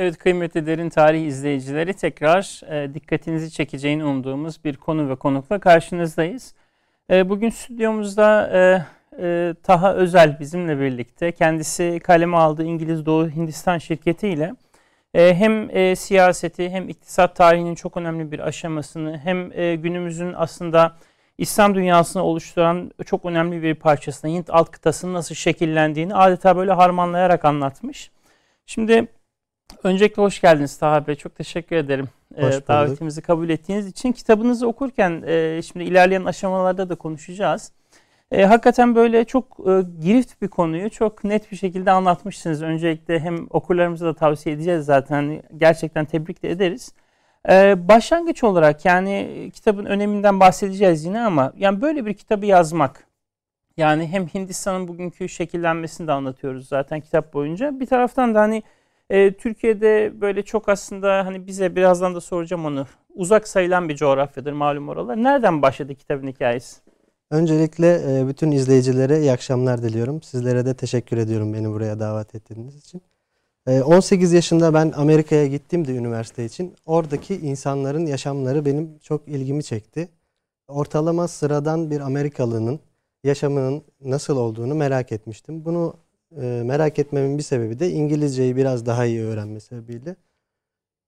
Evet kıymetli derin tarih izleyicileri tekrar e, dikkatinizi çekeceğini umduğumuz bir konu ve konukla karşınızdayız. E, bugün stüdyomuzda e, e, Taha Özel bizimle birlikte kendisi kaleme aldığı İngiliz Doğu Hindistan şirketi ile e, hem e, siyaseti hem iktisat tarihinin çok önemli bir aşamasını hem e, günümüzün aslında İslam dünyasını oluşturan çok önemli bir parçasını Hint alt kıtasının nasıl şekillendiğini adeta böyle harmanlayarak anlatmış. Şimdi öncelikle hoş geldiniz Taha Bey. Çok teşekkür ederim e, davetimizi kabul ettiğiniz için. Kitabınızı okurken e, şimdi ilerleyen aşamalarda da konuşacağız. E, hakikaten böyle çok e, girift bir konuyu çok net bir şekilde anlatmışsınız. Öncelikle hem okurlarımıza da tavsiye edeceğiz zaten. Gerçekten tebrik de ederiz. E, başlangıç olarak yani kitabın öneminden bahsedeceğiz yine ama yani böyle bir kitabı yazmak yani hem Hindistan'ın bugünkü şekillenmesini de anlatıyoruz zaten kitap boyunca. Bir taraftan da hani e, Türkiye'de böyle çok aslında hani bize birazdan da soracağım onu. Uzak sayılan bir coğrafyadır malum oralar. Nereden başladı kitabın hikayesi? Öncelikle e, bütün izleyicilere iyi akşamlar diliyorum. Sizlere de teşekkür ediyorum beni buraya davet ettiğiniz için. 18 e, yaşında ben Amerika'ya gittim de üniversite için. Oradaki insanların yaşamları benim çok ilgimi çekti. Ortalama sıradan bir Amerikalının yaşamının nasıl olduğunu merak etmiştim. Bunu e, merak etmemin bir sebebi de İngilizceyi biraz daha iyi öğrenme sebebiyle.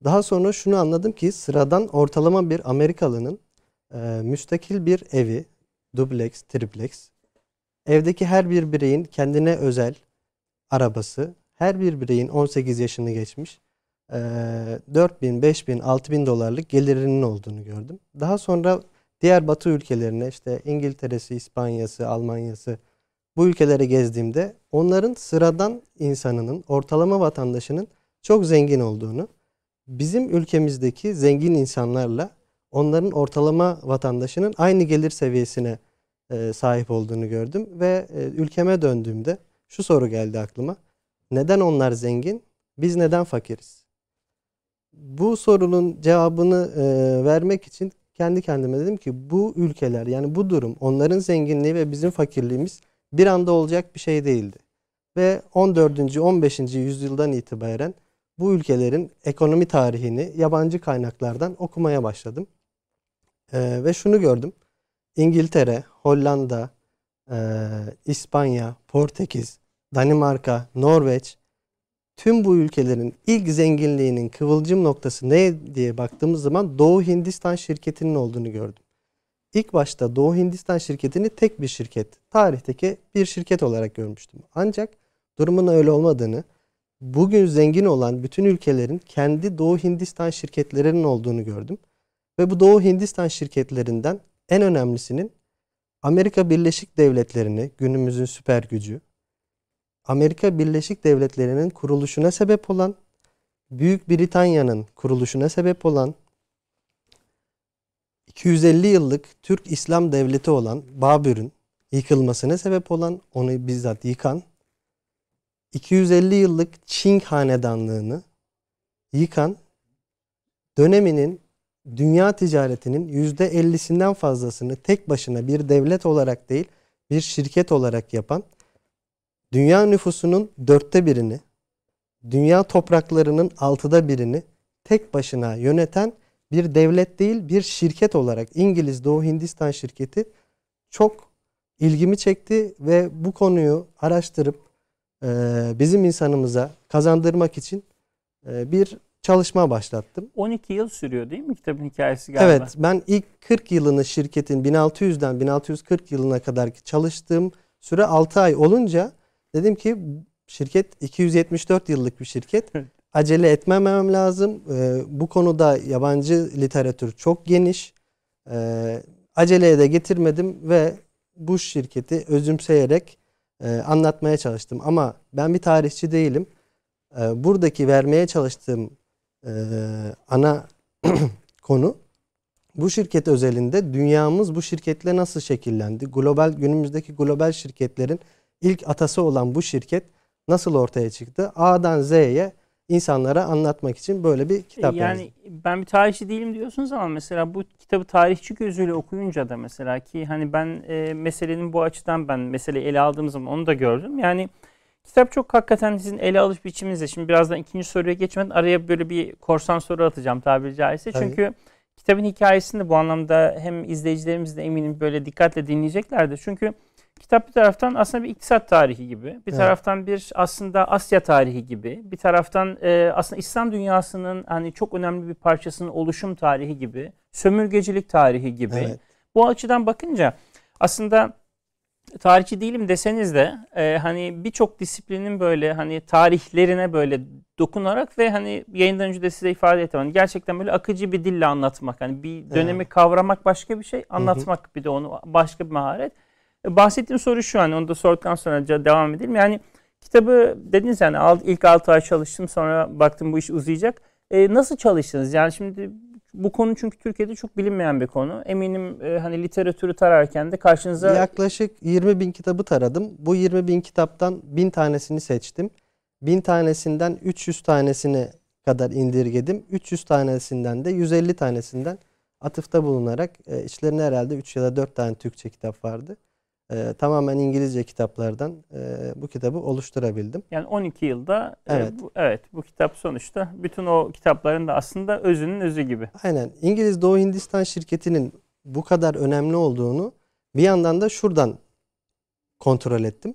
Daha sonra şunu anladım ki sıradan ortalama bir Amerikalının müstakil bir evi, dubleks, triplex. Evdeki her bir bireyin kendine özel arabası, her bir bireyin 18 yaşını geçmiş 4 bin, 5 bin, 6 bin dolarlık gelirinin olduğunu gördüm. Daha sonra diğer batı ülkelerine işte İngiltere'si, İspanya'sı, Almanya'sı bu ülkelere gezdiğimde onların sıradan insanının, ortalama vatandaşının çok zengin olduğunu, bizim ülkemizdeki zengin insanlarla onların ortalama vatandaşının aynı gelir seviyesine e, sahip olduğunu gördüm ve e, ülkeme döndüğümde şu soru geldi aklıma. Neden onlar zengin? Biz neden fakiriz? Bu sorunun cevabını e, vermek için kendi kendime dedim ki bu ülkeler yani bu durum onların zenginliği ve bizim fakirliğimiz bir anda olacak bir şey değildi. Ve 14. 15. yüzyıldan itibaren bu ülkelerin ekonomi tarihini yabancı kaynaklardan okumaya başladım. Ee, ve şunu gördüm. İngiltere, Hollanda, e, İspanya, Portekiz, Danimarka, Norveç tüm bu ülkelerin ilk zenginliğinin kıvılcım noktası ne diye baktığımız zaman Doğu Hindistan şirketinin olduğunu gördüm. İlk başta Doğu Hindistan şirketini tek bir şirket, tarihteki bir şirket olarak görmüştüm. Ancak durumun öyle olmadığını, bugün zengin olan bütün ülkelerin kendi Doğu Hindistan şirketlerinin olduğunu gördüm. Ve bu Doğu Hindistan şirketlerinden en önemlisinin Amerika Birleşik Devletleri'ni günümüzün süper gücü, Amerika Birleşik Devletleri'nin kuruluşuna sebep olan, Büyük Britanya'nın kuruluşuna sebep olan, 250 yıllık Türk İslam Devleti olan Babür'ün yıkılmasına sebep olan, onu bizzat yıkan, 250 yıllık Çin hanedanlığını yıkan, döneminin dünya ticaretinin %50'sinden fazlasını tek başına bir devlet olarak değil, bir şirket olarak yapan, dünya nüfusunun dörtte birini, dünya topraklarının altıda birini tek başına yöneten bir devlet değil bir şirket olarak İngiliz Doğu Hindistan şirketi çok ilgimi çekti ve bu konuyu araştırıp bizim insanımıza kazandırmak için bir çalışma başlattım. 12 yıl sürüyor değil mi kitabın hikayesi galiba? Evet ben ilk 40 yılını şirketin 1600'den 1640 yılına kadar çalıştığım süre 6 ay olunca dedim ki şirket 274 yıllık bir şirket. Acele etmemem lazım. Ee, bu konuda yabancı literatür çok geniş. Ee, aceleye de getirmedim ve bu şirketi özümseyerek e, anlatmaya çalıştım. Ama ben bir tarihçi değilim. Ee, buradaki vermeye çalıştığım e, ana konu bu şirket özelinde dünyamız bu şirketle nasıl şekillendi? Global günümüzdeki global şirketlerin ilk atası olan bu şirket nasıl ortaya çıktı? A'dan Z'ye insanlara anlatmak için böyle bir kitap yani yazdım. ben bir tarihçi değilim diyorsunuz ama mesela bu kitabı tarihçi gözüyle okuyunca da mesela ki hani ben e, meselenin bu açıdan ben mesele ele aldığım zaman onu da gördüm. Yani Kitap çok hakikaten sizin ele alış biçiminizde. Şimdi birazdan ikinci soruya geçmeden araya böyle bir korsan soru atacağım tabiri caizse. Tabii. Çünkü kitabın hikayesini de bu anlamda hem izleyicilerimiz de eminim böyle dikkatle dinleyeceklerdir. Çünkü kitap bir taraftan aslında bir iktisat tarihi gibi, bir Evet. taraftan bir aslında Asya tarihi gibi, bir taraftan e, aslında İslam dünyasının hani çok önemli bir parçasının oluşum tarihi gibi, sömürgecilik tarihi gibi. Evet. Bu açıdan bakınca aslında tarihçi değilim deseniz de e, hani birçok disiplinin böyle hani tarihlerine böyle dokunarak ve hani yayından önce de size ifade ettim. Hani gerçekten böyle akıcı bir dille anlatmak. Hani bir dönemi kavramak başka bir şey, anlatmak bir de onu başka bir maharet. Bahsettiğim soru şu an onu da sorduktan sonra devam edelim. Yani kitabı dediniz yani ilk 6 ay çalıştım sonra baktım bu iş uzayacak. E, nasıl çalıştınız? Yani şimdi bu konu çünkü Türkiye'de çok bilinmeyen bir konu. Eminim e, hani literatürü tararken de karşınıza Yaklaşık 20 bin kitabı taradım. Bu 20 bin kitaptan 1000 tanesini seçtim. 1000 tanesinden 300 tanesini kadar indirgedim. 300 tanesinden de 150 tanesinden atıfta bulunarak e, içlerinde herhalde 3 ya da 4 tane Türkçe kitap vardı. E, tamamen İngilizce kitaplardan e, bu kitabı oluşturabildim. yani 12 yılda e, Evet. bu, evet bu kitap sonuçta bütün o kitapların da aslında özünün özü gibi. Aynen. İngiliz Doğu Hindistan şirketinin bu kadar önemli olduğunu bir yandan da şuradan kontrol ettim.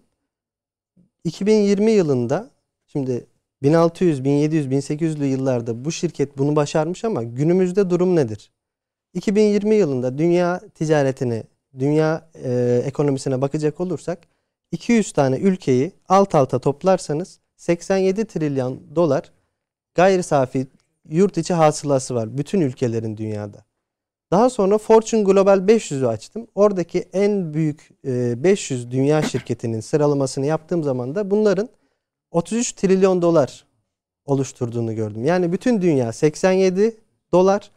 2020 yılında şimdi 1600, 1700, 1800'lü yıllarda bu şirket bunu başarmış ama günümüzde durum nedir? 2020 yılında dünya ticaretine, dünya e, ekonomisine bakacak olursak 200 tane ülkeyi alt alta toplarsanız 87 trilyon dolar gayri safi yurt içi hasılası var bütün ülkelerin dünyada. Daha sonra Fortune Global 500'ü açtım. Oradaki en büyük e, 500 dünya şirketinin sıralamasını yaptığım zaman da bunların 33 trilyon dolar oluşturduğunu gördüm. Yani bütün dünya 87 dolar.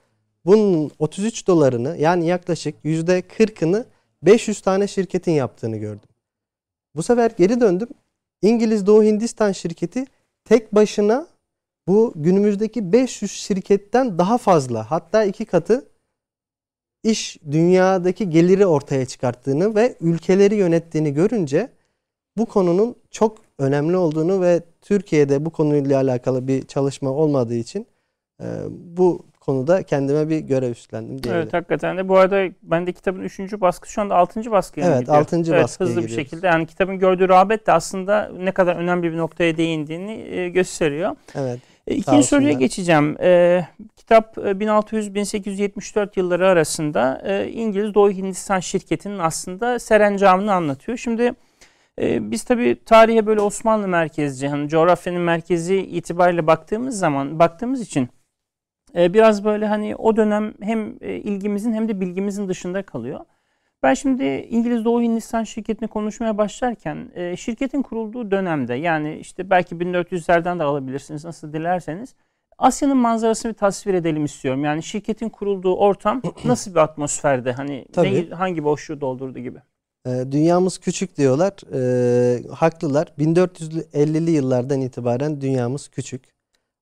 Bunun 33 dolarını yani yaklaşık %40'ını 500 tane şirketin yaptığını gördüm. Bu sefer geri döndüm. İngiliz Doğu Hindistan şirketi tek başına bu günümüzdeki 500 şirketten daha fazla hatta iki katı iş dünyadaki geliri ortaya çıkarttığını ve ülkeleri yönettiğini görünce bu konunun çok önemli olduğunu ve Türkiye'de bu konuyla alakalı bir çalışma olmadığı için bu konuda kendime bir görev üstlendim diyebilirim. Evet hakikaten de bu arada ben de kitabın 3. baskısı şu anda 6. baskıya Evet, gidiyor? altıncı evet, baskıya Hızlı bir gidiyoruz. şekilde yani kitabın gördüğü rağbet de aslında ne kadar önemli bir noktaya değindiğini e, gösteriyor. Evet. E, İkinci soruya geçeceğim. E, kitap e, 1600-1874 yılları arasında e, İngiliz Doğu Hindistan şirketinin aslında serencamını anlatıyor. Şimdi e, biz tabii tarihe böyle Osmanlı merkezci, hani coğrafyanın merkezi itibariyle baktığımız zaman, baktığımız için e, biraz böyle hani o dönem hem e, ilgimizin hem de bilgimizin dışında kalıyor. Ben şimdi İngiliz Doğu Hindistan şirketini konuşmaya başlarken e, şirketin kurulduğu dönemde yani işte belki 1400'lerden de alabilirsiniz nasıl dilerseniz Asya'nın manzarasını bir tasvir edelim istiyorum. Yani şirketin kurulduğu ortam nasıl bir atmosferde hani Tabii. neyi- hangi boşluğu doldurdu gibi. E, dünyamız küçük diyorlar. E, haklılar. 1450'li yıllardan itibaren dünyamız küçük.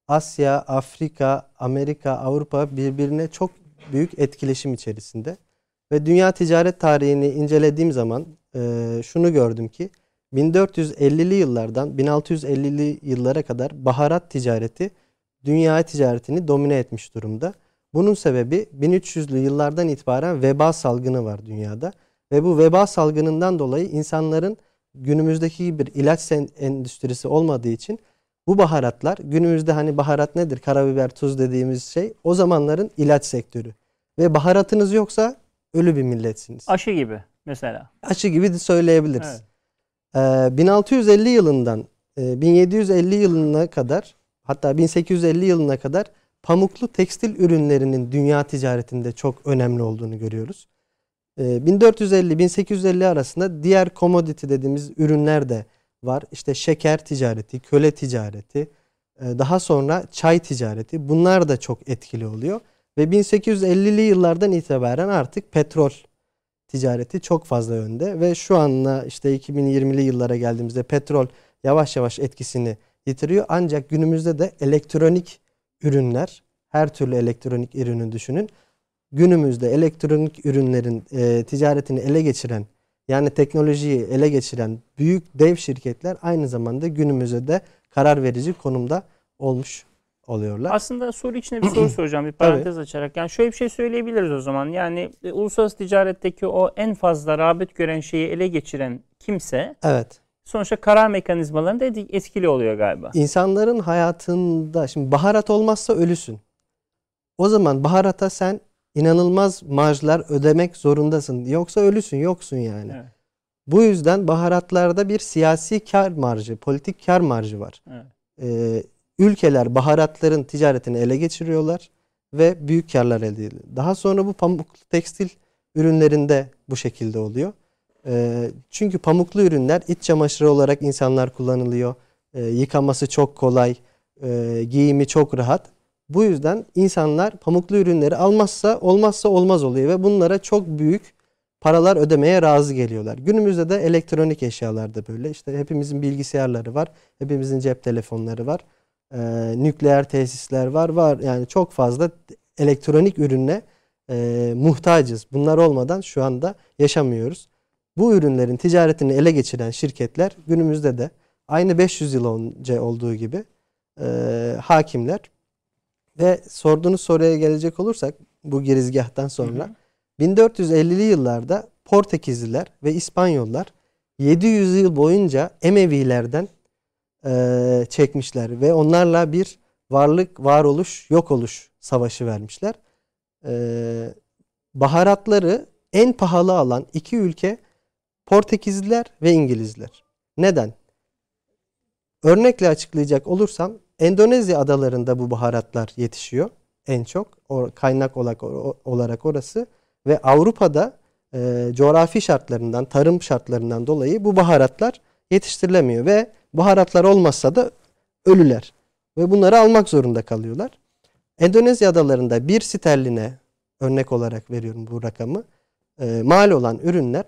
Asya, Afrika, Amerika, Avrupa birbirine çok büyük etkileşim içerisinde. Ve dünya ticaret tarihini incelediğim zaman e, şunu gördüm ki 1450'li yıllardan 1650'li yıllara kadar baharat ticareti dünya ticaretini domine etmiş durumda. Bunun sebebi 1300'lü yıllardan itibaren veba salgını var dünyada. Ve bu veba salgınından dolayı insanların günümüzdeki bir ilaç endüstrisi olmadığı için bu baharatlar günümüzde hani baharat nedir? Karabiber, tuz dediğimiz şey o zamanların ilaç sektörü. Ve baharatınız yoksa ölü bir milletsiniz. Aşı gibi mesela. Aşı gibi de söyleyebiliriz. Evet. Ee, 1650 yılından e, 1750 yılına kadar hatta 1850 yılına kadar pamuklu tekstil ürünlerinin dünya ticaretinde çok önemli olduğunu görüyoruz. Ee, 1450-1850 arasında diğer commodity dediğimiz ürünler de var. İşte şeker ticareti, köle ticareti, e, daha sonra çay ticareti bunlar da çok etkili oluyor. Ve 1850'li yıllardan itibaren artık petrol ticareti çok fazla önde ve şu anla işte 2020'li yıllara geldiğimizde petrol yavaş yavaş etkisini yitiriyor. Ancak günümüzde de elektronik ürünler, her türlü elektronik ürünü düşünün. Günümüzde elektronik ürünlerin e, ticaretini ele geçiren yani teknolojiyi ele geçiren büyük dev şirketler aynı zamanda günümüzde de karar verici konumda olmuş oluyorlar. Aslında soru içine bir soru soracağım bir parantez açarak. Yani şöyle bir şey söyleyebiliriz o zaman. Yani e, uluslararası ticaretteki o en fazla rağbet gören şeyi ele geçiren kimse Evet. sonuçta karar mekanizmalarında etkili oluyor galiba. İnsanların hayatında şimdi baharat olmazsa ölüsün. O zaman baharata sen inanılmaz marjlar ödemek zorundasın. Yoksa ölüsün, yoksun yani. Evet. Bu yüzden baharatlarda bir siyasi kar marjı, politik kar marjı var. Evet. Ee, ülkeler baharatların ticaretini ele geçiriyorlar ve büyük karlar elde ediyor. Daha sonra bu pamuklu tekstil ürünlerinde bu şekilde oluyor. Ee, çünkü pamuklu ürünler iç çamaşırı olarak insanlar kullanılıyor. Ee, yıkaması çok kolay, e, giyimi çok rahat. Bu yüzden insanlar pamuklu ürünleri almazsa olmazsa olmaz oluyor ve bunlara çok büyük paralar ödemeye razı geliyorlar. Günümüzde de elektronik eşyalar da böyle. İşte hepimizin bilgisayarları var, hepimizin cep telefonları var, ee, nükleer tesisler var, var. Yani çok fazla elektronik ürüne e, muhtacız. Bunlar olmadan şu anda yaşamıyoruz. Bu ürünlerin ticaretini ele geçiren şirketler günümüzde de aynı 500 yıl önce olduğu gibi e, hakimler ve sorduğunuz soruya gelecek olursak bu girizgahtan sonra Hı hı. 1450'li yıllarda Portekizliler ve İspanyollar 700 yıl boyunca Emevilerden eee, çekmişler ve onlarla bir varlık, varoluş, yok oluş savaşı vermişler. Eee, baharatları en pahalı alan iki ülke Portekizliler ve İngilizler. Neden? Örnekle açıklayacak olursam Endonezya adalarında bu baharatlar yetişiyor en çok. O, kaynak olarak, olarak orası. Ve Avrupa'da e, coğrafi şartlarından, tarım şartlarından dolayı bu baharatlar yetiştirilemiyor. Ve baharatlar olmazsa da ölüler. Ve bunları almak zorunda kalıyorlar. Endonezya adalarında bir sterline örnek olarak veriyorum bu rakamı. E, mal olan ürünler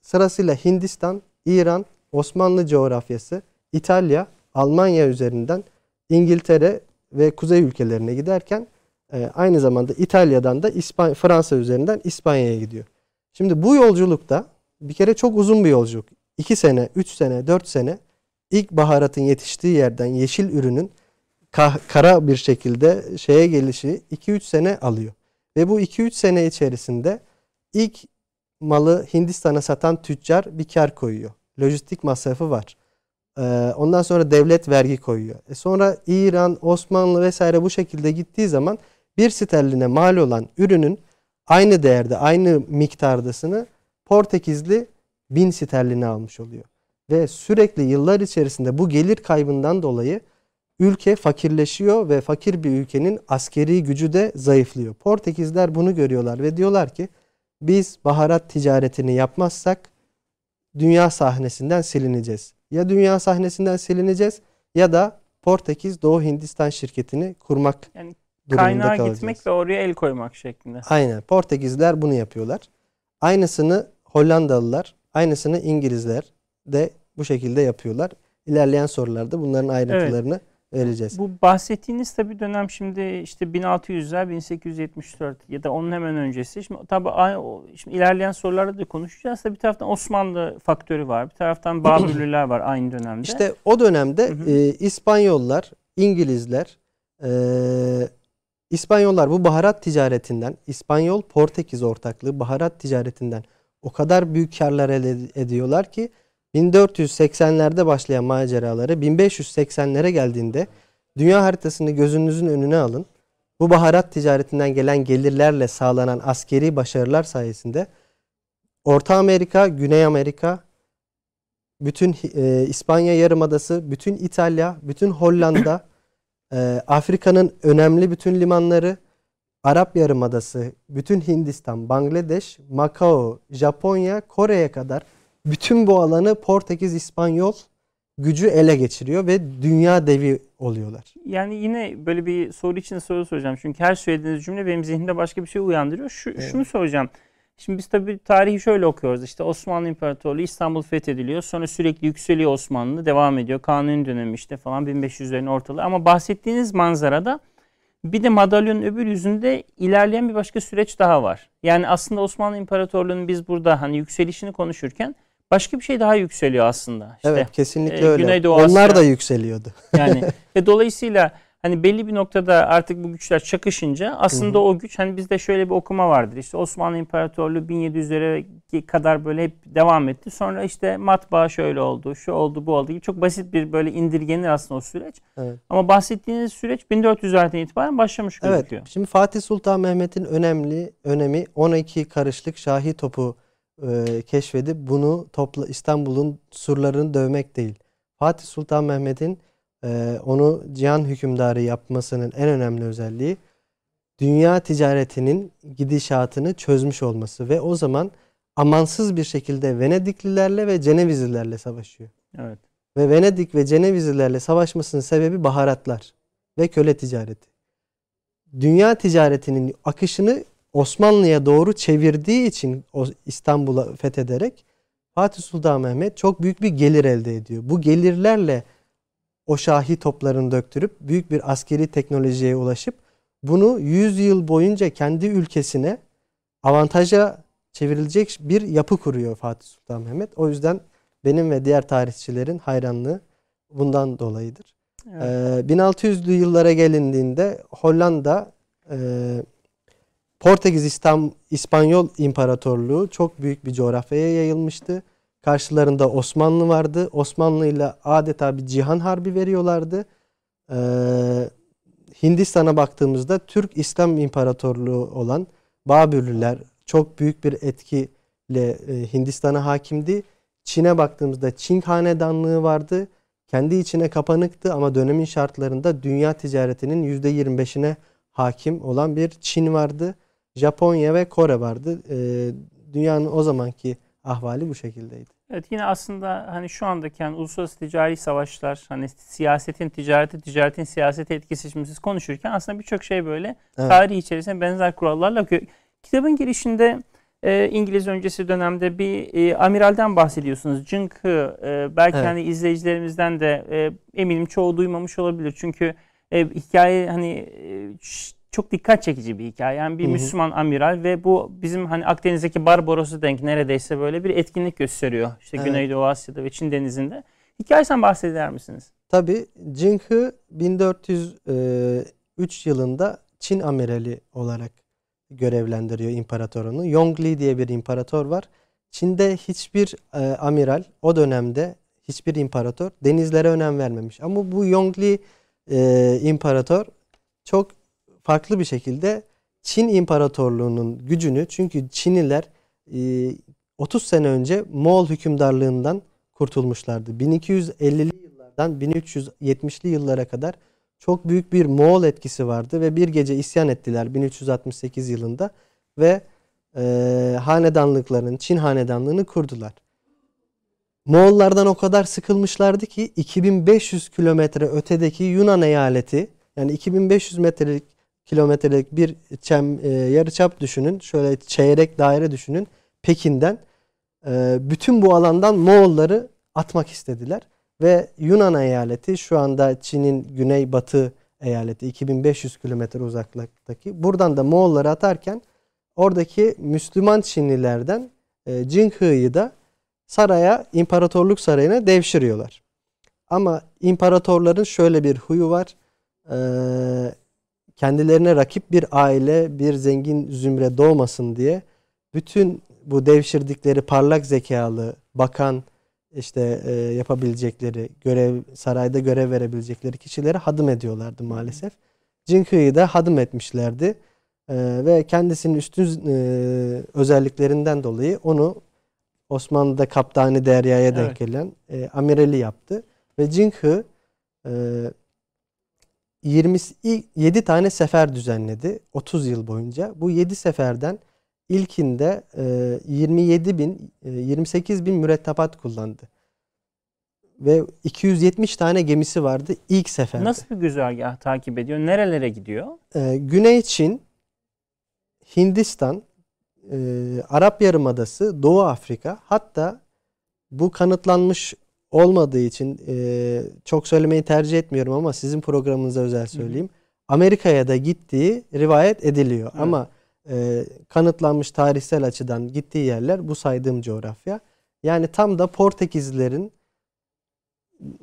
sırasıyla Hindistan, İran, Osmanlı coğrafyası, İtalya, Almanya üzerinden İngiltere ve kuzey ülkelerine giderken e, aynı zamanda İtalya'dan da İspanya, Fransa üzerinden İspanya'ya gidiyor. Şimdi bu yolculukta bir kere çok uzun bir yolculuk. 2 sene, 3 sene, 4 sene ilk baharatın yetiştiği yerden yeşil ürünün kara bir şekilde şeye gelişi 2-3 sene alıyor. Ve bu 2-3 sene içerisinde ilk malı Hindistan'a satan tüccar bir kar koyuyor. Lojistik masrafı var. Ee, ondan sonra devlet vergi koyuyor. E sonra İran, Osmanlı vesaire bu şekilde gittiği zaman bir sterline mal olan ürünün aynı değerde, aynı miktardasını Portekizli bin sterline almış oluyor. Ve sürekli yıllar içerisinde bu gelir kaybından dolayı ülke fakirleşiyor ve fakir bir ülkenin askeri gücü de zayıflıyor. Portekizler bunu görüyorlar ve diyorlar ki biz baharat ticaretini yapmazsak dünya sahnesinden silineceğiz. Ya dünya sahnesinden silineceğiz ya da Portekiz Doğu Hindistan şirketini kurmak Yani durumunda Kaynağa kalacağız. gitmek ve oraya el koymak şeklinde. Aynen. Portekizler bunu yapıyorlar. Aynısını Hollandalılar, aynısını İngilizler de bu şekilde yapıyorlar. İlerleyen sorularda bunların ayrıntılarını vereceğiz. Bu bahsettiğiniz tabii dönem şimdi işte 1600'ler 1874 ya da onun hemen öncesi. Şimdi tabii şimdi ilerleyen sorularda da konuşacağız. Tabii bir taraftan Osmanlı faktörü var. Bir taraftan Babürlüler var aynı dönemde. İşte o dönemde Hı hı. e, İspanyollar, İngilizler, e, İspanyollar bu baharat ticaretinden, İspanyol Portekiz ortaklığı baharat ticaretinden o kadar büyük karlar elde ediyorlar ki 1480'lerde başlayan maceraları 1580'lere geldiğinde dünya haritasını gözünüzün önüne alın. Bu baharat ticaretinden gelen gelirlerle sağlanan askeri başarılar sayesinde Orta Amerika, Güney Amerika, bütün e, İspanya Yarımadası, bütün İtalya, bütün Hollanda, e, Afrika'nın önemli bütün limanları, Arap Yarımadası, bütün Hindistan, Bangladeş, Macao, Japonya, Kore'ye kadar bütün bu alanı Portekiz, İspanyol gücü ele geçiriyor ve dünya devi oluyorlar. Yani yine böyle bir soru için soru soracağım. Çünkü her söylediğiniz cümle benim zihnimde başka bir şey uyandırıyor. Şu, Evet. Şunu soracağım. Şimdi biz tabii tarihi şöyle okuyoruz. İşte Osmanlı İmparatorluğu İstanbul fethediliyor. Sonra sürekli yükseliyor Osmanlı. Devam ediyor. Kanuni dönemi işte falan 1500'lerin ortalığı. Ama bahsettiğiniz manzarada Bir de madalyonun öbür yüzünde ilerleyen bir başka süreç daha var. Yani aslında Osmanlı İmparatorluğu'nun biz burada hani yükselişini konuşurken başka bir şey daha yükseliyor aslında. İşte, evet kesinlikle e, öyle. Güneydoğu Onlar Asya- da yükseliyordu. Yani ve dolayısıyla hani belli bir noktada artık bu güçler çakışınca aslında o güç hani bizde şöyle bir okuma vardır. İşte Osmanlı İmparatorluğu 1700'lere kadar böyle hep devam etti. Sonra işte matbaa şöyle oldu, şu oldu, bu oldu gibi çok basit bir böyle indirgenir aslında o süreç. Evet. Ama bahsettiğiniz süreç 1400'lerden itibaren başlamış Evet. gözüküyor. Şimdi Fatih Sultan Mehmet'in önemli önemi 12 karışlık şahi topu e, keşfedip bunu topla İstanbul'un surlarını dövmek değil. Fatih Sultan Mehmet'in e, onu cihan hükümdarı yapmasının en önemli özelliği dünya ticaretinin gidişatını çözmüş olması ve o zaman amansız bir şekilde Venediklilerle ve Cenevizlilerle savaşıyor. Evet. Ve Venedik ve Cenevizlilerle savaşmasının sebebi baharatlar ve köle ticareti. Dünya ticaretinin akışını Osmanlı'ya doğru çevirdiği için İstanbul'a fethederek Fatih Sultan Mehmet çok büyük bir gelir elde ediyor. Bu gelirlerle o şahi toplarını döktürüp büyük bir askeri teknolojiye ulaşıp bunu 100 yıl boyunca kendi ülkesine avantaja çevrilecek bir yapı kuruyor Fatih Sultan Mehmet. O yüzden benim ve diğer tarihçilerin hayranlığı bundan dolayıdır. Evet. Ee, 1600'lü yıllara gelindiğinde Hollanda e, Portekiz İstam, İspanyol İmparatorluğu çok büyük bir coğrafyaya yayılmıştı. Karşılarında Osmanlı vardı. Osmanlı ile adeta bir cihan harbi veriyorlardı. Ee, Hindistan'a baktığımızda Türk İslam İmparatorluğu olan Babürlüler çok büyük bir etkiyle e, Hindistan'a hakimdi. Çin'e baktığımızda Çin hanedanlığı vardı. Kendi içine kapanıktı ama dönemin şartlarında dünya ticaretinin %25'ine hakim olan bir Çin vardı. Japonya ve Kore vardı. Ee, dünyanın o zamanki ahvali bu şekildeydi. Evet yine aslında hani şu andaki yani uluslararası ticari savaşlar hani siyasetin ticareti, ticaretin siyasete etkisi şimdi siz konuşurken aslında birçok şey böyle Evet. tarih içerisinde benzer kurallarla. Kitabın girişinde e, İngiliz öncesi dönemde bir e, amiralden bahsediyorsunuz. Jing He. E, belki Evet. hani izleyicilerimizden de e, eminim çoğu duymamış olabilir. Çünkü e, hikaye hani e, çok dikkat çekici bir hikaye. Yani bir Hı hı. Müslüman amiral ve bu bizim hani Akdeniz'deki Barbaros'a denk neredeyse böyle bir etkinlik gösteriyor. İşte Evet. Güneydoğu Asya'da ve Çin denizinde. Hikayesinden bahseder misiniz? Tabi Jing He 1403 yılında Çin amirali olarak görevlendiriyor imparatorunu. Yongli diye bir imparator var. Çin'de hiçbir e, amiral o dönemde hiçbir imparator denizlere önem vermemiş. Ama bu Yongli e, imparator çok farklı bir şekilde Çin İmparatorluğu'nun gücünü çünkü Çinliler e, 30 sene önce Moğol hükümdarlığından kurtulmuşlardı. 1250'li yıllardan 1370'li yıllara kadar çok büyük bir Moğol etkisi vardı ve bir gece isyan ettiler 1368 yılında ve e, hanedanlıkların Çin hanedanlığını kurdular. Moğollardan o kadar sıkılmışlardı ki 2500 kilometre ötedeki Yunan eyaleti yani 2500 metrelik kilometrelik bir çem, e, yarıçap düşünün. Şöyle çeyrek daire düşünün. Pekin'den e, bütün bu alandan Moğolları atmak istediler. Ve Yunan eyaleti şu anda Çin'in güneybatı eyaleti 2500 kilometre uzaklıktaki. Buradan da Moğolları atarken oradaki Müslüman Çinlilerden e, Jing He'yi da saraya, imparatorluk sarayına devşiriyorlar. Ama imparatorların şöyle bir huyu var. Ee, kendilerine rakip bir aile, bir zengin zümre doğmasın diye bütün bu devşirdikleri parlak zekalı, bakan işte e, yapabilecekleri, görev sarayda görev verebilecekleri kişileri hadım ediyorlardı maalesef. Cinkı'yı da hadım etmişlerdi. Ee, ve kendisinin üstün e, özelliklerinden dolayı onu Osmanlı'da Kaptani Derya'ya denk Evet. gelen e, amirali yaptı. Ve Cinkı e, 27 tane sefer düzenledi 30 yıl boyunca. Bu 7 seferden ilkinde e, 27 bin, e, 28 bin mürettebat kullandı. Ve 270 tane gemisi vardı ilk seferde. Nasıl bir güzergah takip ediyor? Nerelere gidiyor? Ee, Güney Çin, Hindistan, e, Arap Yarımadası, Doğu Afrika hatta bu kanıtlanmış olmadığı için e, çok söylemeyi tercih etmiyorum ama sizin programınıza özel söyleyeyim. Amerika'ya da gittiği rivayet ediliyor. Evet. Ama e, kanıtlanmış tarihsel açıdan gittiği yerler bu saydığım coğrafya. Yani tam da Portekizlilerin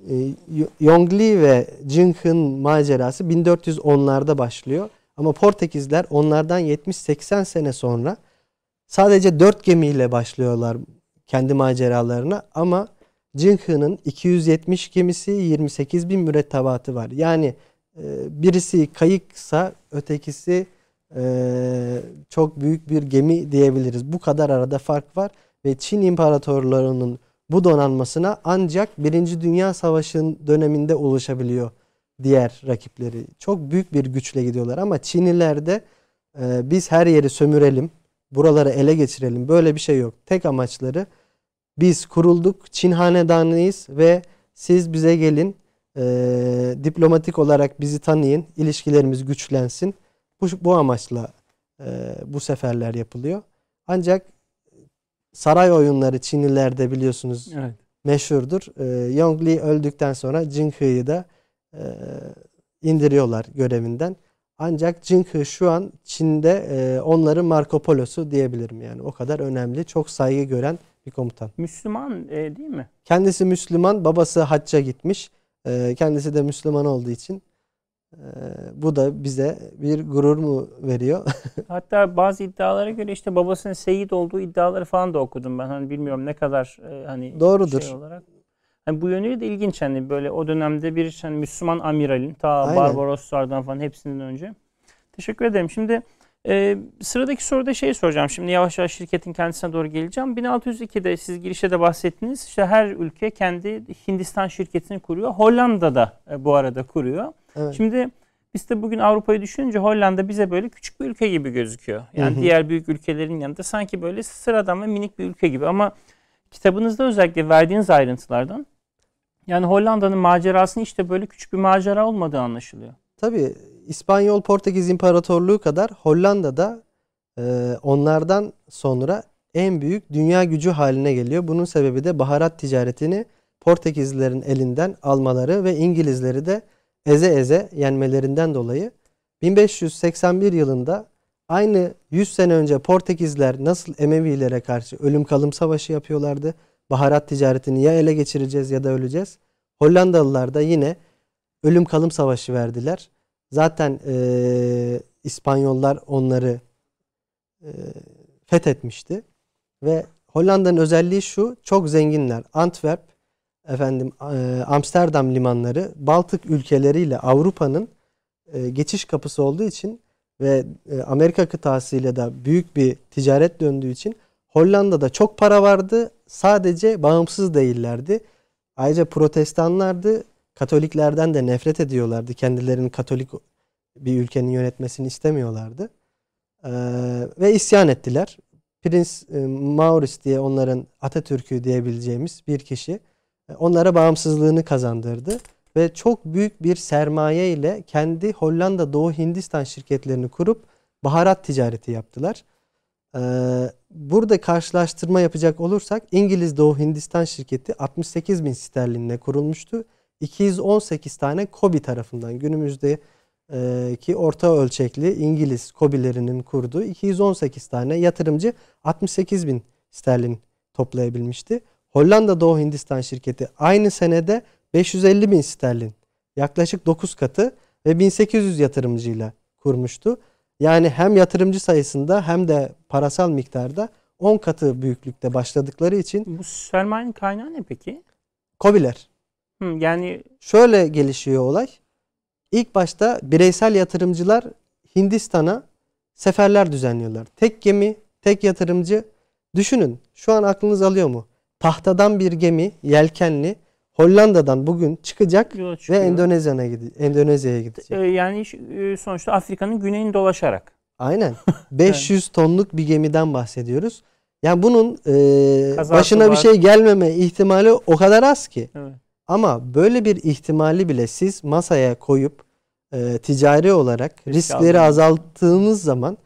e, Yongli ve Jingh'ın macerası 1410'larda başlıyor. Ama Portekizler onlardan 70-80 sene sonra sadece 4 gemiyle başlıyorlar kendi maceralarına ama Jingh'ın 270 gemisi 28 bin mürettebatı var. Yani e, birisi kayıksa ötekisi e, çok büyük bir gemi diyebiliriz. Bu kadar arada fark var ve Çin imparatorlarının bu donanmasına ancak Birinci Dünya Savaşı'nın döneminde ulaşabiliyor diğer rakipleri. Çok büyük bir güçle gidiyorlar ama Çinliler de e, biz her yeri sömürelim, buraları ele geçirelim. Böyle bir şey yok. Tek amaçları biz kurulduk, Çin hanedanıyız ve siz bize gelin, e, diplomatik olarak bizi tanıyın, ilişkilerimiz güçlensin. Bu, bu amaçla e, bu seferler yapılıyor. Ancak saray oyunları Çinlilerde biliyorsunuz evet. meşhurdur. E, Yongli öldükten sonra Jinghe'yi de e, indiriyorlar görevinden. Ancak Jinghe şu an Çin'de e, onların Marco Polo'su diyebilirim yani. O kadar önemli, çok saygı gören bir komutan. Müslüman e, değil mi? Kendisi Müslüman, babası hacca gitmiş. E, kendisi de Müslüman olduğu için e, bu da bize bir gurur mu veriyor? Hatta bazı iddialara göre işte babasının Seyit olduğu iddiaları falan da okudum ben. Hani bilmiyorum ne kadar e, hani Doğrudur. şey olarak. Yani bu yönüyle de ilginç hani böyle o dönemde bir hani Müslüman amiralin ta Aynen. Barbaroslardan falan hepsinden önce. Teşekkür ederim. Şimdi ee, sıradaki soruda şey soracağım. Şimdi yavaş yavaş şirketin kendisine doğru geleceğim. 1602'de siz girişte de bahsettiniz. İşte her ülke kendi Hindistan şirketini kuruyor. Hollanda da e, bu arada kuruyor. Evet. Şimdi biz de bugün Avrupa'yı düşününce Hollanda bize böyle küçük bir ülke gibi gözüküyor. Yani hı hı. diğer büyük ülkelerin yanında sanki böyle sıradan ve minik bir ülke gibi. Ama kitabınızda özellikle verdiğiniz ayrıntılardan yani Hollanda'nın macerasının işte böyle küçük bir macera olmadığı anlaşılıyor. Tabii İspanyol Portekiz İmparatorluğu kadar Hollanda'da e, onlardan sonra en büyük dünya gücü haline geliyor. Bunun sebebi de baharat ticaretini Portekizlilerin elinden almaları ve İngilizleri de eze eze yenmelerinden dolayı 1581 yılında aynı 100 sene önce Portekizler nasıl Emevilere karşı ölüm kalım savaşı yapıyorlardı. Baharat ticaretini ya ele geçireceğiz ya da öleceğiz. Hollandalılar da yine ölüm kalım savaşı verdiler. Zaten e, İspanyollar onları e, fethetmişti. Ve Hollanda'nın özelliği şu, çok zenginler. Antwerp, efendim e, Amsterdam limanları Baltık ülkeleriyle Avrupa'nın e, geçiş kapısı olduğu için ve e, Amerika kıtasıyla da büyük bir ticaret döndüğü için Hollanda'da çok para vardı. Sadece bağımsız değillerdi. Ayrıca protestanlardı. Katoliklerden de nefret ediyorlardı. Kendilerinin Katolik bir ülkenin yönetmesini istemiyorlardı. Ee, ve isyan ettiler. Prens e, Maurice diye onların Atatürk'ü diyebileceğimiz bir kişi e, onlara bağımsızlığını kazandırdı. Ve çok büyük bir sermaye ile kendi Hollanda Doğu Hindistan şirketlerini kurup baharat ticareti yaptılar. Ee, burada karşılaştırma yapacak olursak İngiliz Doğu Hindistan şirketi 68 bin sterlinle kurulmuştu. 218 tane Kobi tarafından günümüzde ki orta ölçekli İngiliz kobilerinin kurduğu 218 tane yatırımcı 68 bin sterlin toplayabilmişti. Hollanda Doğu Hindistan şirketi aynı senede 550 bin sterlin yaklaşık 9 katı ve 1800 yatırımcıyla kurmuştu. Yani hem yatırımcı sayısında hem de parasal miktarda 10 katı büyüklükte başladıkları için. Bu sermayenin kaynağı ne peki? Kobiler. Hı, yani şöyle gelişiyor olay. İlk başta bireysel yatırımcılar Hindistan'a seferler düzenliyorlar. Tek gemi, tek yatırımcı. Düşünün şu an aklınız alıyor mu? Tahtadan bir gemi, yelkenli Hollanda'dan bugün çıkacak ve Endonezya'ya gidecek. Endonezya'ya gidecek. Yani e, sonuçta Afrika'nın güneyini dolaşarak. Aynen. 500 tonluk bir gemiden bahsediyoruz. Yani bunun e, başına var. bir şey gelmeme ihtimali o kadar az ki. Evet. Ama böyle bir ihtimali bile siz masaya koyup e, ticari olarak Risk riskleri aldım. azalttığınız zaman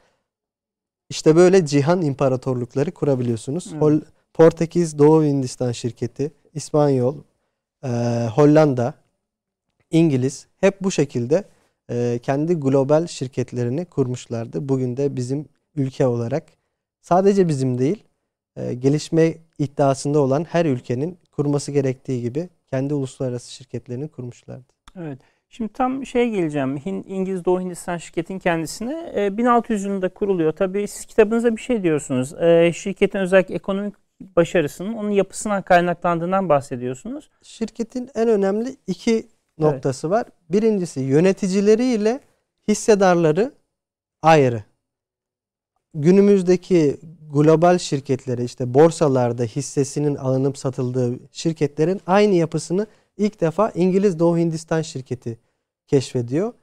işte böyle cihan imparatorlukları kurabiliyorsunuz. Evet. Hol, Portekiz Doğu Hindistan şirketi, İspanyol, e, Hollanda, İngiliz hep bu şekilde e, kendi global şirketlerini kurmuşlardı. Bugün de bizim ülke olarak sadece bizim değil e, gelişme iddiasında olan her ülkenin kurması gerektiği gibi kendi uluslararası şirketlerini kurmuşlardı. Evet. Şimdi tam şeye geleceğim. Hin, İngiliz Doğu Hindistan şirketin kendisine e, 1600 yılında kuruluyor. Tabii siz kitabınızda bir şey diyorsunuz. E, şirketin özellikle ekonomik başarısının onun yapısından kaynaklandığından bahsediyorsunuz. Şirketin en önemli iki noktası evet. var. Birincisi yöneticileriyle hissedarları ayrı. Günümüzdeki global şirketlere işte borsalarda hissesinin alınıp satıldığı şirketlerin aynı yapısını ilk defa İngiliz Doğu Hindistan şirketi keşfediyor.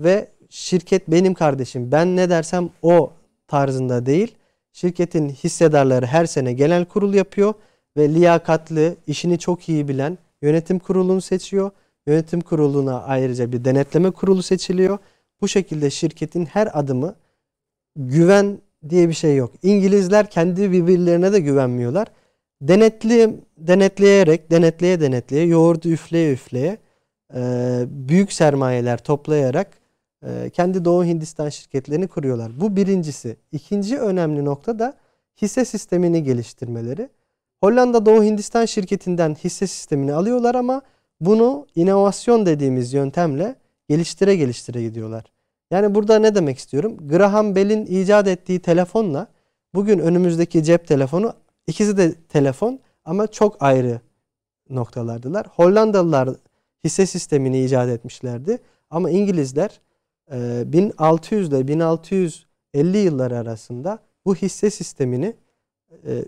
Ve şirket benim kardeşim ben ne dersem o tarzında değil. Şirketin hissedarları her sene genel kurul yapıyor ve liyakatlı, işini çok iyi bilen yönetim kurulunu seçiyor. Yönetim kuruluna ayrıca bir denetleme kurulu seçiliyor. Bu şekilde şirketin her adımı güven diye bir şey yok. İngilizler kendi birbirlerine de güvenmiyorlar. Denetli, denetleyerek, denetleye denetleye, yoğurdu üfleye üfleye e, büyük sermayeler toplayarak e, kendi Doğu Hindistan şirketlerini kuruyorlar. Bu birincisi. İkinci önemli nokta da hisse sistemini geliştirmeleri. Hollanda Doğu Hindistan şirketinden hisse sistemini alıyorlar ama bunu inovasyon dediğimiz yöntemle geliştire geliştire gidiyorlar. Yani burada ne demek istiyorum? Graham Bell'in icat ettiği telefonla bugün önümüzdeki cep telefonu ikisi de telefon ama çok ayrı noktalardılar. Hollandalılar hisse sistemini icat etmişlerdi ama İngilizler 1600 ile 1650 yılları arasında bu hisse sistemini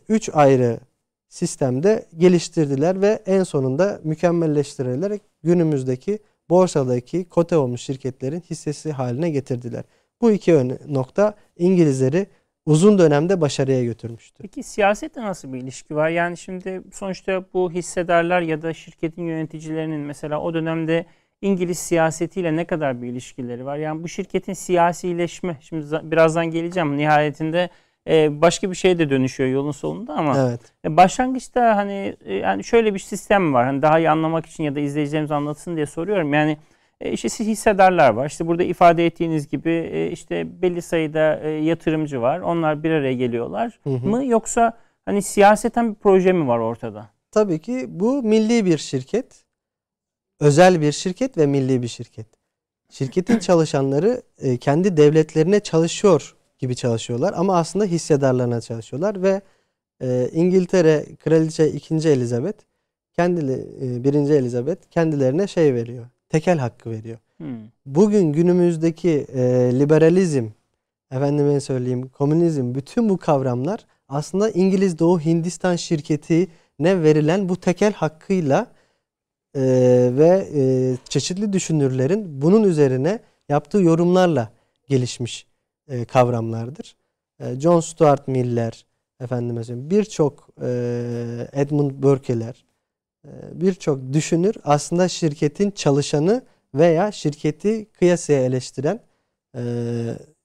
3 ayrı sistemde geliştirdiler ve en sonunda mükemmelleştirilerek günümüzdeki borsadaki kote olmuş şirketlerin hissesi haline getirdiler. Bu iki nokta İngilizleri uzun dönemde başarıya götürmüştür. Peki siyasetle nasıl bir ilişki var? Yani şimdi sonuçta bu hissedarlar ya da şirketin yöneticilerinin mesela o dönemde İngiliz siyasetiyle ne kadar bir ilişkileri var? Yani bu şirketin siyasileşme, şimdi birazdan geleceğim nihayetinde e, başka bir şeye de dönüşüyor yolun sonunda ama evet. E, başlangıçta hani e, yani şöyle bir sistem var. Hani daha iyi anlamak için ya da izleyicilerimiz anlatsın diye soruyorum. Yani işte siz hissedarlar var. İşte burada ifade ettiğiniz gibi işte belli sayıda yatırımcı var. Onlar bir araya geliyorlar hı hı. mı yoksa hani siyaseten bir proje mi var ortada? Tabii ki bu milli bir şirket. Özel bir şirket ve milli bir şirket. Şirketin çalışanları kendi devletlerine çalışıyor gibi çalışıyorlar ama aslında hissedarlarına çalışıyorlar ve e, İngiltere Kraliçe 2. Elizabeth kendili e, 1. Elizabeth kendilerine şey veriyor. Tekel hakkı veriyor. Hmm. Bugün günümüzdeki e, liberalizm, efendime söyleyeyim komünizm, bütün bu kavramlar aslında İngiliz Doğu Hindistan şirketi ne verilen bu tekel hakkıyla e, ve e, çeşitli düşünürlerin bunun üzerine yaptığı yorumlarla gelişmiş e, kavramlardır. E, John Stuart Mill'ler, efendime söyleyeyim birçok e, Edmund Burke'ler, e, birçok düşünür aslında şirketin çalışanı veya şirketi kıyasıya eleştiren e,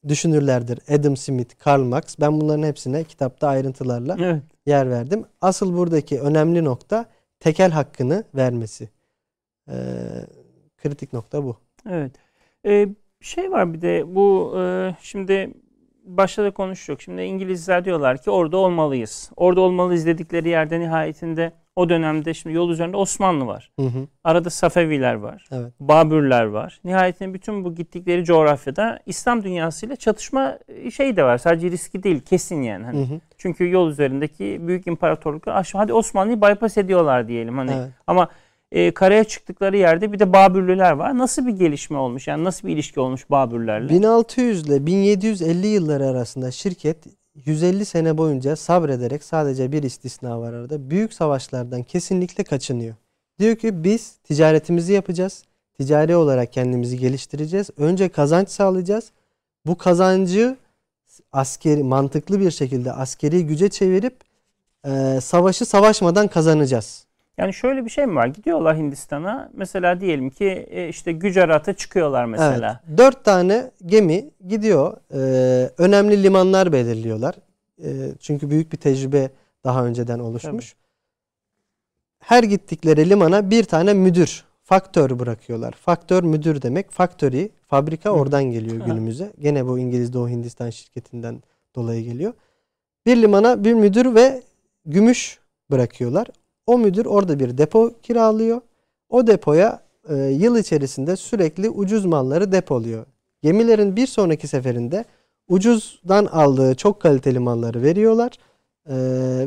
düşünürlerdir. Adam Smith, Karl Marx. Ben bunların hepsine kitapta ayrıntılarla evet. yer verdim. Asıl buradaki önemli nokta tekel hakkını vermesi. E, kritik nokta bu. Evet. E, şey var bir de bu e, şimdi başta da konuştuk. Şimdi İngilizler diyorlar ki orada olmalıyız. Orada olmalıyız dedikleri yerde nihayetinde o dönemde şimdi yol üzerinde Osmanlı var. Hı hı. Arada Safeviler var. Evet. Babürler var. Nihayetinde bütün bu gittikleri coğrafyada İslam dünyasıyla çatışma şey de var. Sadece riski değil kesin yani. Hani. Hı hı. Çünkü yol üzerindeki büyük imparatorluklar hadi Osmanlı'yı bypass ediyorlar diyelim hani. Evet. Ama e, karaya çıktıkları yerde bir de Babürlüler var. Nasıl bir gelişme olmuş? Yani nasıl bir ilişki olmuş Babürlerle? 1600 ile 1750 yılları arasında şirket 150 sene boyunca sabrederek sadece bir istisna var arada. Büyük savaşlardan kesinlikle kaçınıyor. Diyor ki biz ticaretimizi yapacağız. Ticari olarak kendimizi geliştireceğiz. Önce kazanç sağlayacağız. Bu kazancı askeri mantıklı bir şekilde askeri güce çevirip e, savaşı savaşmadan kazanacağız. Yani şöyle bir şey mi var? Gidiyorlar Hindistan'a. Mesela diyelim ki e, işte Gücerat'a çıkıyorlar mesela. Evet. Dört tane gemi gidiyor. Ee, önemli limanlar belirliyorlar. Ee, çünkü büyük bir tecrübe daha önceden oluşmuş. Tabii. Her gittikleri limana bir tane müdür faktör bırakıyorlar. Faktör müdür demek. Factory, fabrika Hı. oradan geliyor günümüze. Gene bu İngiliz Doğu Hindistan şirketinden dolayı geliyor. Bir limana bir müdür ve gümüş bırakıyorlar. O müdür orada bir depo kiralıyor. O depoya e, yıl içerisinde sürekli ucuz malları depoluyor. Gemilerin bir sonraki seferinde ucuzdan aldığı çok kaliteli malları veriyorlar. E,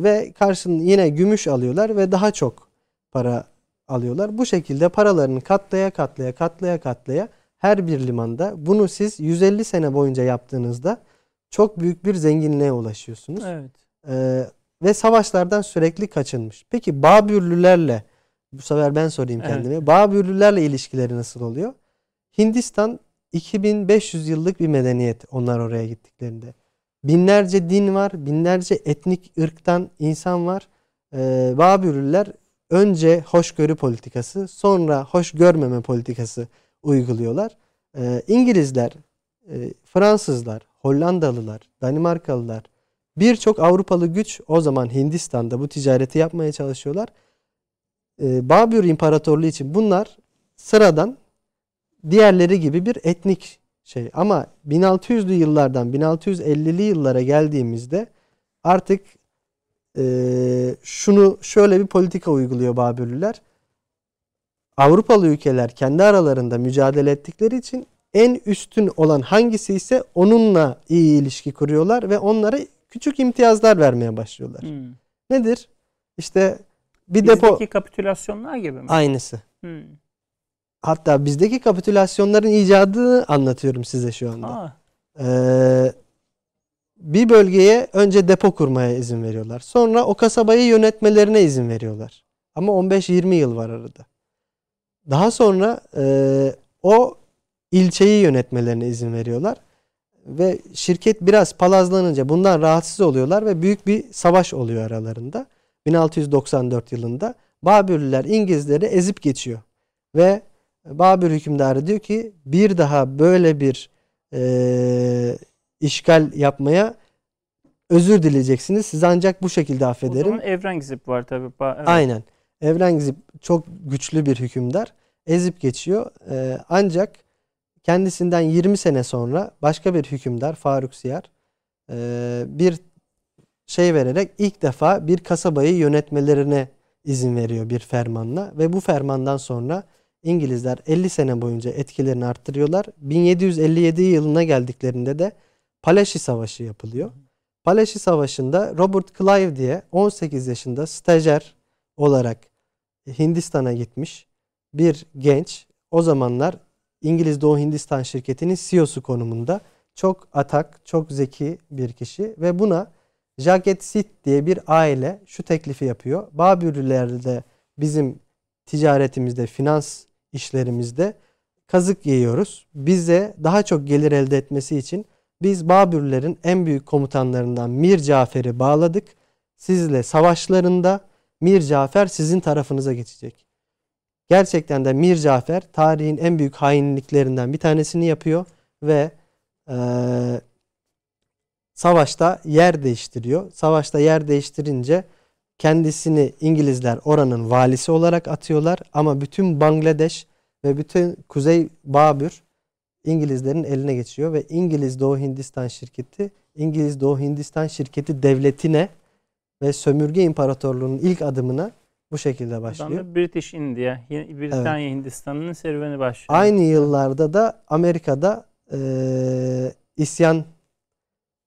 ve karşılığında yine gümüş alıyorlar ve daha çok para alıyorlar. Bu şekilde paralarını katlaya katlaya katlaya katlaya her bir limanda bunu siz 150 sene boyunca yaptığınızda çok büyük bir zenginliğe ulaşıyorsunuz. Evet. Ee, ve savaşlardan sürekli kaçınmış. Peki Babürlülerle bu sefer ben sorayım Evet. kendime. Babürlülerle ilişkileri nasıl oluyor? Hindistan 2500 yıllık bir medeniyet onlar oraya gittiklerinde. Binlerce din var, binlerce etnik ırktan insan var. Ee, Babürlüler önce hoşgörü politikası, sonra hoş görmeme politikası uyguluyorlar. Ee, İngilizler, e, Fransızlar, Hollandalılar, Danimarkalılar, birçok Avrupalı güç o zaman Hindistan'da bu ticareti yapmaya çalışıyorlar. Ee, Babür İmparatorluğu için bunlar sıradan diğerleri gibi bir etnik şey. Ama 1600'lü yıllardan 1650'li yıllara geldiğimizde artık eee, şunu şöyle bir politika uyguluyor Babürlüler. Avrupalı ülkeler kendi aralarında mücadele ettikleri için en üstün olan hangisi ise onunla iyi ilişki kuruyorlar ve onlara küçük imtiyazlar vermeye başlıyorlar. Hmm. Nedir? İşte bir depo Bizdeki kapitülasyonlar gibi mi? aynısı. Hmm. Hatta bizdeki kapitülasyonların icadını anlatıyorum size şu anda. Aa, Ee, bir bölgeye önce depo kurmaya izin veriyorlar. Sonra o kasabayı yönetmelerine izin veriyorlar. Ama 15-20 yıl var arada. Daha sonra e, o ilçeyi yönetmelerine izin veriyorlar. Ve şirket biraz palazlanınca bundan rahatsız oluyorlar ve büyük bir savaş oluyor aralarında. 1694 yılında Babürlüler İngilizleri ezip geçiyor. Ve Babür hükümdarı diyor ki bir daha böyle bir e, işgal yapmaya özür dileyeceksiniz. Sizi ancak bu şekilde o affederim. zaman Evrengizip var tabii. Ba- evet. Aynen. Evrengizip çok güçlü bir hükümdar. Ezip geçiyor. Ee, ancak kendisinden 20 sene sonra başka bir hükümdar Faruk Siyar bir şey vererek ilk defa bir kasabayı yönetmelerine izin veriyor bir fermanla ve bu fermandan sonra İngilizler 50 sene boyunca etkilerini arttırıyorlar. 1757 yılına geldiklerinde de Palaşi Savaşı yapılıyor. Palaşi Savaşı'nda Robert Clive diye 18 yaşında stajyer olarak Hindistan'a gitmiş bir genç o zamanlar İngiliz Doğu Hindistan şirketinin CEO'su konumunda çok atak, çok zeki bir kişi ve buna Jaget Sit diye bir aile şu teklifi yapıyor. Babürlülerde bizim ticaretimizde, finans işlerimizde kazık yiyoruz. Bize daha çok gelir elde etmesi için biz Babürlerin en büyük komutanlarından Mir Cafer'i bağladık. Sizle savaşlarında Mir Cafer sizin tarafınıza geçecek. Gerçekten de Mir Cafer tarihin en büyük hainliklerinden bir tanesini yapıyor ve eee, savaşta yer değiştiriyor. Savaşta yer değiştirince kendisini İngilizler oranın valisi olarak atıyorlar ama bütün Bangladeş ve bütün Kuzey Babür İngilizlerin eline geçiyor ve İngiliz Doğu Hindistan şirketi İngiliz Doğu Hindistan şirketi devletine ve sömürge imparatorluğunun ilk adımına bu şekilde Buradan başlıyor. da British India, Britanya Hindistan'ın serüveni başlıyor. Aynı yıllarda da Amerika'da eee, isyan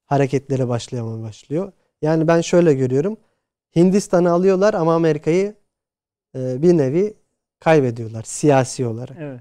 hareketleri başlamaya başlıyor. Yani ben şöyle görüyorum. Hindistan'ı alıyorlar ama Amerika'yı eee, bir nevi kaybediyorlar siyasi olarak. Evet.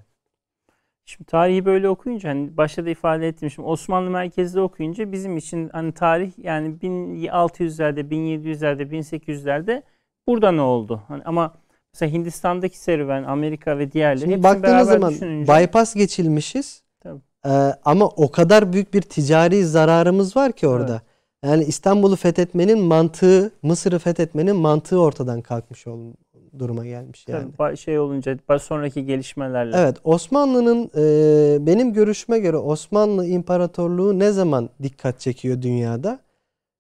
Şimdi tarihi böyle okuyunca hani başta da ifade ettim. Şimdi Osmanlı merkezli okuyunca bizim için hani tarih yani 1600'lerde, 1700'lerde, 1800'lerde burada ne oldu? Hani ama mesela Hindistan'daki serüven, Amerika ve diğerleri Şimdi baktığınız zaman düşününce bypass geçilmişiz. Tabii. Ee, ama o kadar büyük bir ticari zararımız var ki orada. Yani İstanbul'u fethetmenin mantığı, Mısır'ı fethetmenin mantığı ortadan kalkmış ol, duruma gelmiş yani. tabii şey olunca sonraki gelişmelerle. Evet, Osmanlı'nın e, benim görüşüme göre Osmanlı İmparatorluğu ne zaman dikkat çekiyor dünyada?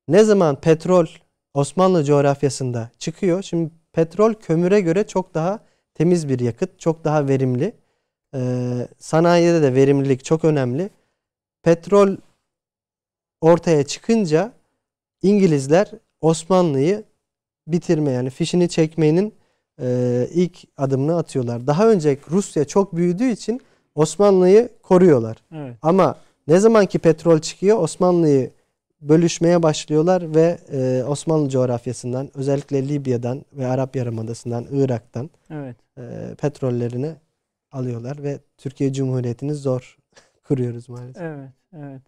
Ne zaman petrol Osmanlı coğrafyasında çıkıyor? Şimdi petrol kömüre göre çok daha temiz bir yakıt, çok daha verimli. E, sanayide de verimlilik çok önemli. Petrol ortaya çıkınca İngilizler Osmanlı'yı bitirme yani fişini çekmenin e, ilk adımını atıyorlar. Daha önce Rusya çok büyüdüğü için Osmanlı'yı koruyorlar. Evet. Ama ne zaman ki petrol çıkıyor Osmanlı'yı bölüşmeye başlıyorlar ve e, Osmanlı coğrafyasından özellikle Libya'dan ve Arap Yarımadası'ndan Irak'tan Evet. e, petrollerini alıyorlar ve Türkiye Cumhuriyeti'ni zor kuruyoruz maalesef. Evet, evet.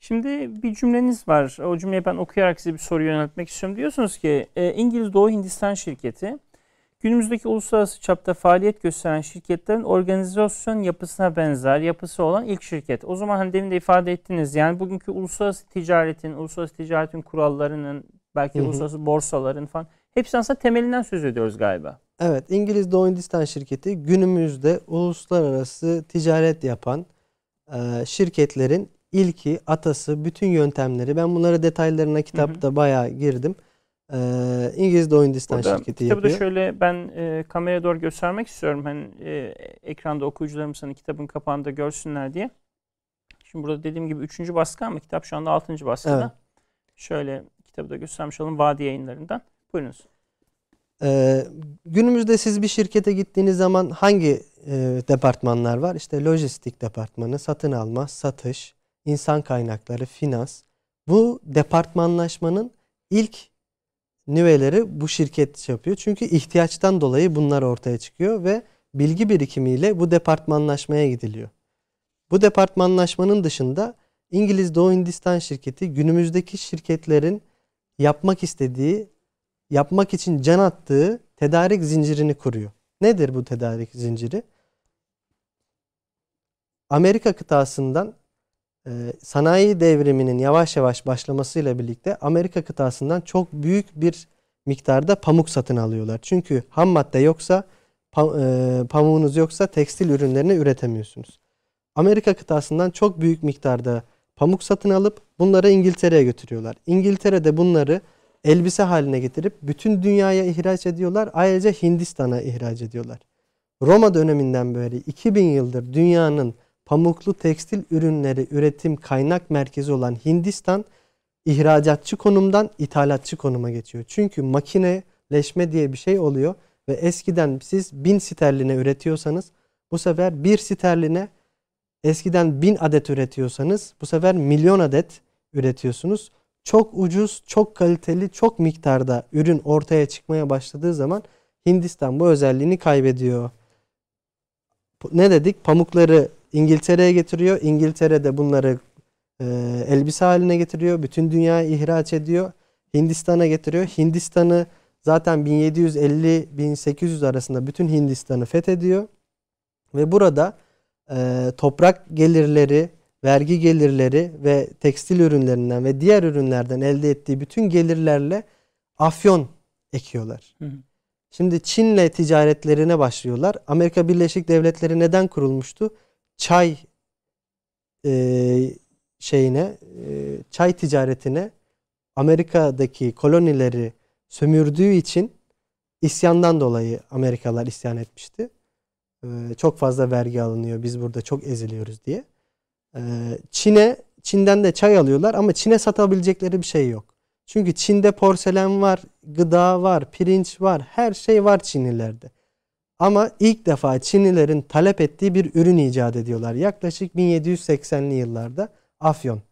Şimdi bir cümleniz var. O cümleyi ben okuyarak size bir soru yöneltmek istiyorum. Diyorsunuz ki e, İngiliz Doğu Hindistan şirketi günümüzdeki uluslararası çapta faaliyet gösteren şirketlerin organizasyon yapısına benzer yapısı olan ilk şirket. O zaman hani demin de ifade ettiniz yani bugünkü uluslararası ticaretin, uluslararası ticaretin kurallarının, belki Hı hı. uluslararası borsaların falan hepsi aslında temelinden söz ediyoruz galiba. Evet, İngiliz Doğu Hindistan şirketi günümüzde uluslararası ticaret yapan e, şirketlerin ilki, atası, bütün yöntemleri. Ben bunları detaylarına kitapta bayağı girdim. E, İngiliz Doğu Hindistan Burada şirketi kitabı da yapıyor. şöyle ben e, kameraya doğru göstermek istiyorum. Hani e, ekranda okuyucularımız hani kitabın kapağında görsünler diye. Şimdi burada dediğim gibi 3. baskı ama kitap şu anda 6. baskıda. Evet. Şöyle kitabı da göstermiş olalım Vadi yayınlarından. Buyurunuz. Ee, günümüzde siz bir şirkete gittiğiniz zaman hangi e, departmanlar var? İşte lojistik departmanı, satın alma, satış, insan kaynakları, finans. Bu departmanlaşmanın ilk nüveleri bu şirket şey yapıyor. Çünkü ihtiyaçtan dolayı bunlar ortaya çıkıyor ve bilgi birikimiyle bu departmanlaşmaya gidiliyor. Bu departmanlaşmanın dışında İngiliz Doğu Hindistan şirketi günümüzdeki şirketlerin yapmak istediği yapmak için can attığı tedarik zincirini kuruyor. Nedir bu tedarik zinciri? Amerika kıtasından sanayi devriminin yavaş yavaş başlamasıyla birlikte Amerika kıtasından çok büyük bir miktarda pamuk satın alıyorlar. Çünkü ham madde yoksa e, pamuğunuz yoksa tekstil ürünlerini üretemiyorsunuz. Amerika kıtasından çok büyük miktarda pamuk satın alıp bunları İngiltere'ye götürüyorlar. İngiltere'de bunları elbise haline getirip bütün dünyaya ihraç ediyorlar. Ayrıca Hindistan'a ihraç ediyorlar. Roma döneminden beri 2000 yıldır dünyanın pamuklu tekstil ürünleri üretim kaynak merkezi olan Hindistan ihracatçı konumdan ithalatçı konuma geçiyor. Çünkü makineleşme diye bir şey oluyor ve eskiden siz 1000 sterline üretiyorsanız bu sefer 1 sterline eskiden 1000 adet üretiyorsanız bu sefer milyon adet üretiyorsunuz çok ucuz, çok kaliteli, çok miktarda ürün ortaya çıkmaya başladığı zaman Hindistan bu özelliğini kaybediyor. Ne dedik? Pamukları İngiltere'ye getiriyor. İngiltere'de bunları e, elbise haline getiriyor. Bütün dünyaya ihraç ediyor. Hindistan'a getiriyor. Hindistan'ı zaten 1750-1800 arasında bütün Hindistan'ı fethediyor. Ve burada e, toprak gelirleri, vergi gelirleri ve tekstil ürünlerinden ve diğer ürünlerden elde ettiği bütün gelirlerle afyon ekiyorlar. Hı hı. Şimdi Çin'le ticaretlerine başlıyorlar. Amerika Birleşik Devletleri neden kurulmuştu? Çay e, şeyine, e, çay ticaretine Amerika'daki kolonileri sömürdüğü için isyandan dolayı Amerikalılar isyan etmişti. E, çok fazla vergi alınıyor. Biz burada çok eziliyoruz diye. Ee, Çin'e Çin'den de çay alıyorlar ama Çin'e satabilecekleri bir şey yok. Çünkü Çin'de porselen var, gıda var, pirinç var, her şey var Çinlilerde. Ama ilk defa Çinlilerin talep ettiği bir ürün icat ediyorlar. Yaklaşık 1780'li yıllarda afyon.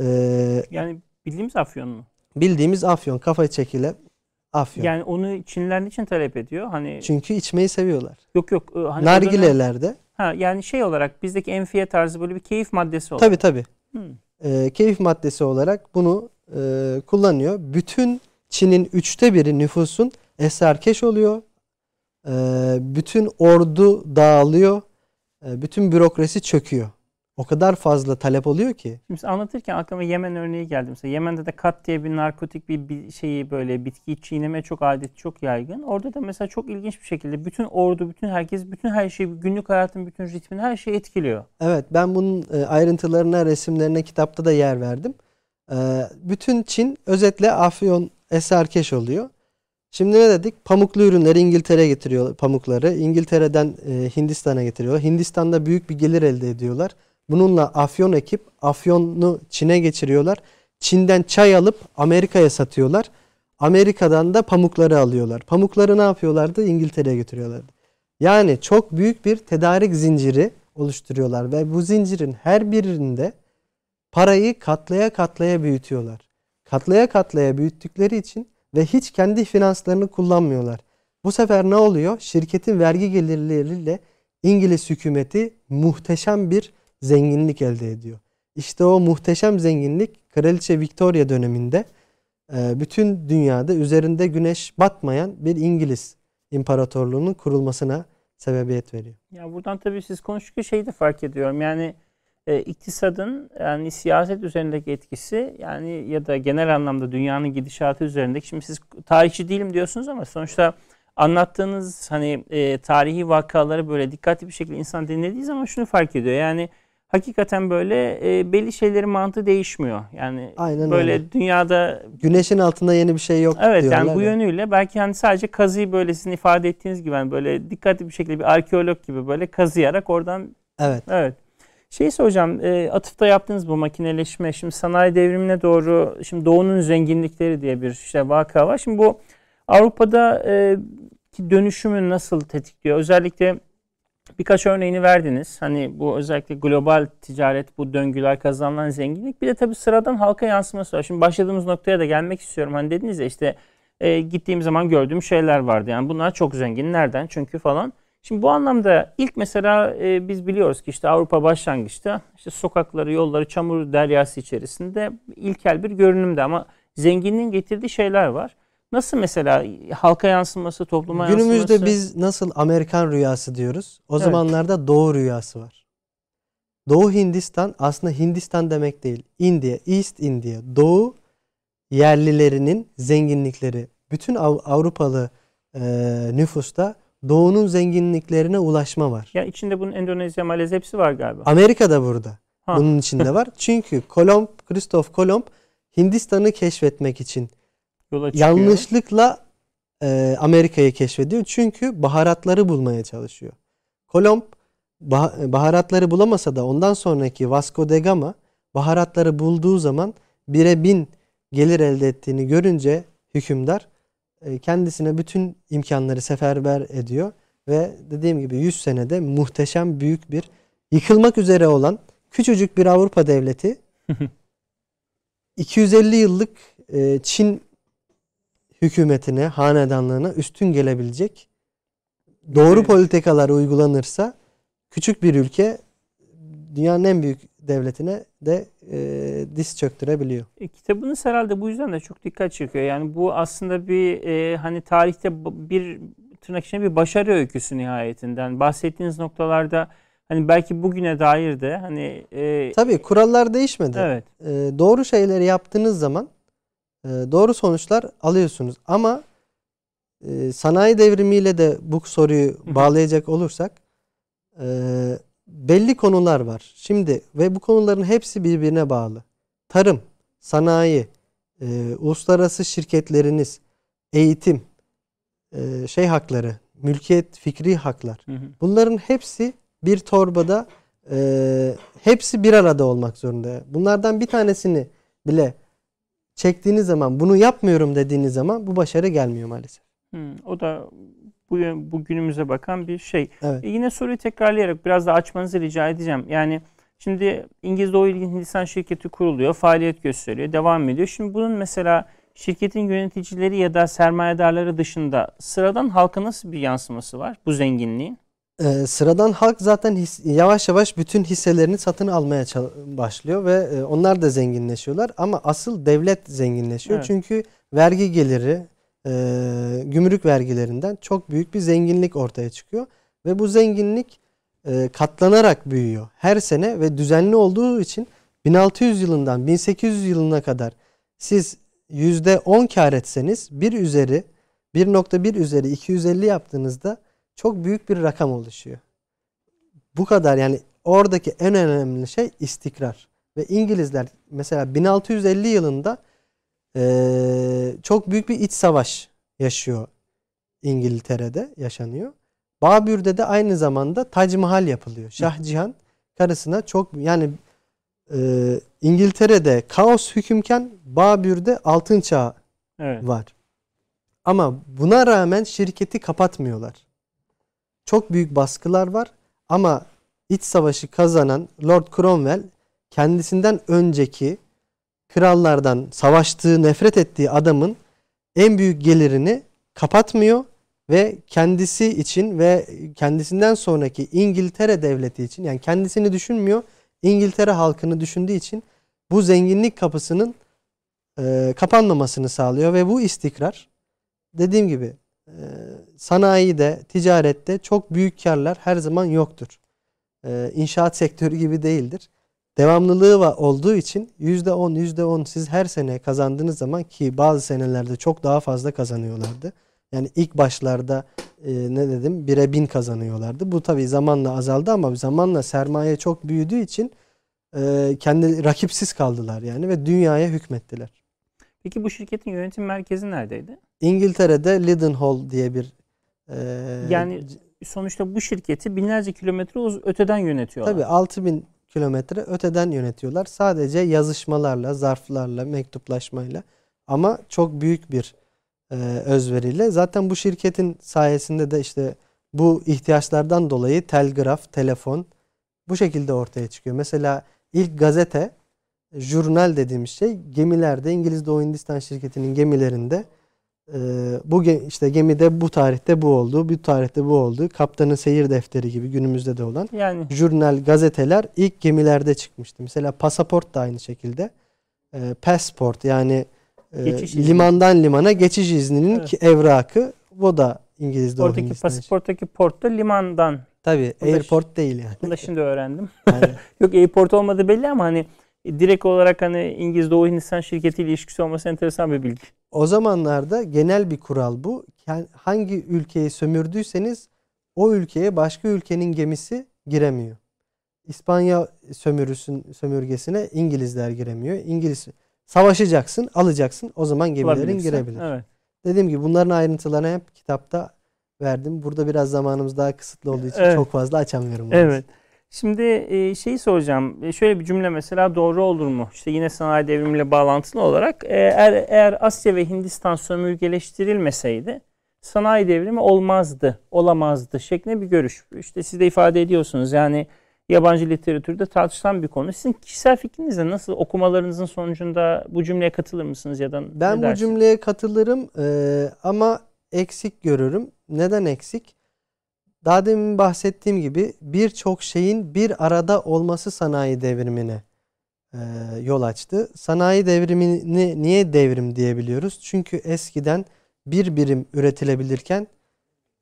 Ee, Yani bildiğimiz afyon mu? bildiğimiz afyon, kafa çekile afyon. Yani onu Çinliler için talep ediyor? Hani Çünkü içmeyi seviyorlar. yok yok e, hani dönem- Nargilelerde. ha yani şey olarak bizdeki enfiye tarzı böyle bir keyif maddesi olarak. Tabii tabii. Hı. e, keyif maddesi olarak bunu e, kullanıyor. Bütün Çin'in üçte biri nüfusun eserkeş oluyor. E, bütün ordu dağılıyor. E, bütün bürokrasi çöküyor. O kadar fazla talep oluyor ki. Şimdi anlatırken aklıma Yemen örneği geldi. Mesela Yemen'de de kat diye bir narkotik bir, şeyi böyle bitkiyi çiğneme çok adet çok yaygın. Orada da mesela çok ilginç bir şekilde bütün ordu, bütün herkes, bütün her şey, günlük hayatın bütün ritmini her şey etkiliyor. Evet ben bunun e, ayrıntılarına, resimlerine kitapta da yer verdim. E, bütün Çin özetle afyon eserkeş oluyor. Şimdi ne dedik? Pamuklu ürünleri İngiltere'ye getiriyor pamukları. İngiltere'den e, Hindistan'a getiriyor. Hindistan'da büyük bir gelir elde ediyorlar. Bununla afyon ekip afyonu Çin'e geçiriyorlar. Çin'den çay alıp Amerika'ya satıyorlar. Amerika'dan da pamukları alıyorlar. Pamukları ne yapıyorlardı? İngiltere'ye götürüyorlardı. Yani çok büyük bir tedarik zinciri oluşturuyorlar ve bu zincirin her birinde parayı katlaya katlaya büyütüyorlar. Katlaya katlaya büyüttükleri için ve hiç kendi finanslarını kullanmıyorlar. Bu sefer ne oluyor? Şirketin vergi gelirleriyle İngiliz hükümeti muhteşem bir zenginlik elde ediyor. İşte o muhteşem zenginlik Kraliçe Victoria döneminde e, bütün dünyada üzerinde güneş batmayan bir İngiliz imparatorluğunun kurulmasına sebebiyet veriyor. Ya buradan tabii siz konuştukça şeyi de fark ediyorum. Yani e, iktisadın yani siyaset üzerindeki etkisi yani ya da genel anlamda dünyanın gidişatı üzerindeki şimdi siz tarihçi değilim diyorsunuz ama sonuçta anlattığınız hani e, tarihi vakaları böyle dikkatli bir şekilde insan dinlediği zaman şunu fark ediyor. Yani hakikaten böyle e, belli şeylerin mantığı değişmiyor. Yani Aynen böyle öyle. dünyada güneşin altında yeni bir şey yok Evet yani bu ya. yönüyle belki hani sadece kazıyı böyle sizin ifade ettiğiniz gibi hani böyle dikkatli bir şekilde bir arkeolog gibi böyle kazıyarak oradan Evet. Evet. Şey soracağım, e, atıfta yaptığınız bu makineleşme, şimdi sanayi devrimine doğru, şimdi doğunun zenginlikleri diye bir işte vaka var. Şimdi bu Avrupa'da e, dönüşümü nasıl tetikliyor? Özellikle birkaç örneğini verdiniz. Hani bu özellikle global ticaret, bu döngüler kazanılan zenginlik. Bir de tabii sıradan halka yansıması var. Şimdi başladığımız noktaya da gelmek istiyorum. Hani dediniz ya işte e, gittiğim zaman gördüğüm şeyler vardı. Yani bunlar çok zengin. Nereden? Çünkü falan. Şimdi bu anlamda ilk mesela e, biz biliyoruz ki işte Avrupa başlangıçta işte sokakları, yolları çamur deryası içerisinde ilkel bir görünümde ama zenginliğin getirdiği şeyler var. Nasıl mesela halka yansıması, topluma Günümüzde yansıması? Günümüzde biz nasıl Amerikan rüyası diyoruz. O evet. zamanlarda Doğu rüyası var. Doğu Hindistan aslında Hindistan demek değil. India, East India, Doğu yerlilerinin zenginlikleri. Bütün Avrupalı e, nüfusta Doğu'nun zenginliklerine ulaşma var. Ya içinde bunun Endonezya, Malezya hepsi var galiba. Amerika da burada. Ha. Bunun içinde var. Çünkü Kolomb, Christoph Kolomb Hindistan'ı keşfetmek için Yola yanlışlıkla e, Amerika'yı keşfediyor. Çünkü baharatları bulmaya çalışıyor. Kolomb bah- baharatları bulamasa da ondan sonraki Vasco da Gama baharatları bulduğu zaman bire bin gelir elde ettiğini görünce hükümdar kendisine bütün imkanları seferber ediyor ve dediğim gibi 100 senede muhteşem büyük bir yıkılmak üzere olan küçücük bir Avrupa devleti 250 yıllık e, Çin hükümetine, hanedanlığına üstün gelebilecek doğru evet. politikalar uygulanırsa küçük bir ülke dünyanın en büyük devletine de e, diz çöktürebiliyor. E, kitabınız herhalde bu yüzden de çok dikkat çekiyor. Yani bu aslında bir e, hani tarihte bir tırnak içinde bir başarı öyküsü nihayetinden. Bahsettiğiniz noktalarda hani belki bugüne dair de hani e, Tabii kurallar değişmedi. Evet. E, doğru şeyleri yaptığınız zaman e, doğru sonuçlar alıyorsunuz. Ama e, sanayi devrimiyle de bu soruyu bağlayacak olursak e, belli konular var. Şimdi ve bu konuların hepsi birbirine bağlı. Tarım, sanayi, e, uluslararası şirketleriniz, eğitim, e, şey hakları, mülkiyet, fikri haklar. Hı hı. Bunların hepsi bir torbada e, hepsi bir arada olmak zorunda. Bunlardan bir tanesini bile çektiğiniz zaman bunu yapmıyorum dediğiniz zaman bu başarı gelmiyor maalesef. Hmm, o da bu, bu günümüze bakan bir şey. Evet. E yine soruyu tekrarlayarak biraz daha açmanızı rica edeceğim. Yani şimdi İngiliz Doğu İlgin Hindistan şirketi kuruluyor, faaliyet gösteriyor, devam ediyor. Şimdi bunun mesela şirketin yöneticileri ya da sermayedarları dışında sıradan halka nasıl bir yansıması var bu zenginliğin? Ee, sıradan halk zaten his, yavaş yavaş bütün hisselerini satın almaya başlıyor ve e, onlar da zenginleşiyorlar. Ama asıl devlet zenginleşiyor. Evet. Çünkü vergi geliri, e, gümrük vergilerinden çok büyük bir zenginlik ortaya çıkıyor. Ve bu zenginlik e, katlanarak büyüyor her sene ve düzenli olduğu için 1600 yılından 1800 yılına kadar siz %10 kar etseniz 1 üzeri 1.1 üzeri 250 yaptığınızda çok büyük bir rakam oluşuyor. Bu kadar yani oradaki en önemli şey istikrar. Ve İngilizler mesela 1650 yılında e, çok büyük bir iç savaş yaşıyor İngiltere'de yaşanıyor. Babür'de de aynı zamanda Tac Mahal yapılıyor. Şah Cihan karısına çok yani e, İngiltere'de kaos hükümken Babür'de altın çağ Evet. var. Ama buna rağmen şirketi kapatmıyorlar. Çok büyük baskılar var ama iç savaşı kazanan Lord Cromwell kendisinden önceki krallardan savaştığı, nefret ettiği adamın en büyük gelirini kapatmıyor ve kendisi için ve kendisinden sonraki İngiltere devleti için yani kendisini düşünmüyor, İngiltere halkını düşündüğü için bu zenginlik kapısının e, kapanmamasını sağlıyor ve bu istikrar dediğim gibi e, sanayide, ticarette çok büyük karlar her zaman yoktur. E, inşaat sektörü gibi değildir. Devamlılığı va- olduğu için %10, %10 siz her sene kazandığınız zaman ki bazı senelerde çok daha fazla kazanıyorlardı. Yani ilk başlarda e, ne dedim 1'e 1000 kazanıyorlardı. Bu tabii zamanla azaldı ama zamanla sermaye çok büyüdüğü için e, kendi rakipsiz kaldılar yani ve dünyaya hükmettiler. Peki bu şirketin yönetim merkezi neredeydi? İngiltere'de Leadenhall diye bir e, Yani sonuçta bu şirketi binlerce kilometre öteden yönetiyorlar. tabii 6000 kilometre öteden yönetiyorlar. Sadece yazışmalarla, zarflarla, mektuplaşmayla ama çok büyük bir e, özveriyle. Zaten bu şirketin sayesinde de işte bu ihtiyaçlardan dolayı telgraf, telefon bu şekilde ortaya çıkıyor. Mesela ilk gazete, jurnal dediğimiz şey gemilerde İngiliz Doğu Hindistan şirketinin gemilerinde e, bu işte gemide bu tarihte bu oldu, bu tarihte bu oldu. Kaptanın seyir defteri gibi günümüzde de olan Yani jurnal, gazeteler ilk gemilerde çıkmıştı. Mesela pasaport da aynı şekilde. E, passport yani e, Geçiş izni. limandan limana geçiş izninin Evet. evrakı bu da İngiliz Doğu oradaki pasaporttaki portta limandan. Tabii Bu da airport değil yani. Bunu da şimdi öğrendim. Yok airport olmadı belli ama hani direkt olarak hani İngiliz Doğu Hindistan şirketiyle ilişkisi olması enteresan bir bilgi. o zamanlarda genel bir kural bu. Yani hangi ülkeyi sömürdüyseniz o ülkeye başka ülkenin gemisi giremiyor. İspanya sömürüsün sömürgesine İngilizler giremiyor. İngiliz savaşacaksın, alacaksın. O zaman gemilerin girebilir. Evet. Dediğim gibi bunların ayrıntılarını hep kitapta verdim. Burada biraz zamanımız daha kısıtlı olduğu için Evet. çok fazla açamıyorum. Evet. Şimdi e, şeyi soracağım. E, şöyle bir cümle mesela doğru olur mu? İşte yine sanayi devrimiyle bağlantılı olarak e, eğer, eğer Asya ve Hindistan sömürgeleştirilmeseydi sanayi devrimi olmazdı, olamazdı şeklinde bir görüş. İşte siz de ifade ediyorsunuz. Yani yabancı literatürde tartışılan bir konu. Sizin kişisel fikrinizle nasıl okumalarınızın sonucunda bu cümleye katılır mısınız ya da Ben bu dersiniz? cümleye katılırım eee, ama eksik görürüm. Neden eksik? Daha demin bahsettiğim gibi birçok şeyin bir arada olması sanayi devrimine eee, yol açtı. Sanayi devrimini niye devrim diyebiliyoruz? Çünkü eskiden bir birim üretilebilirken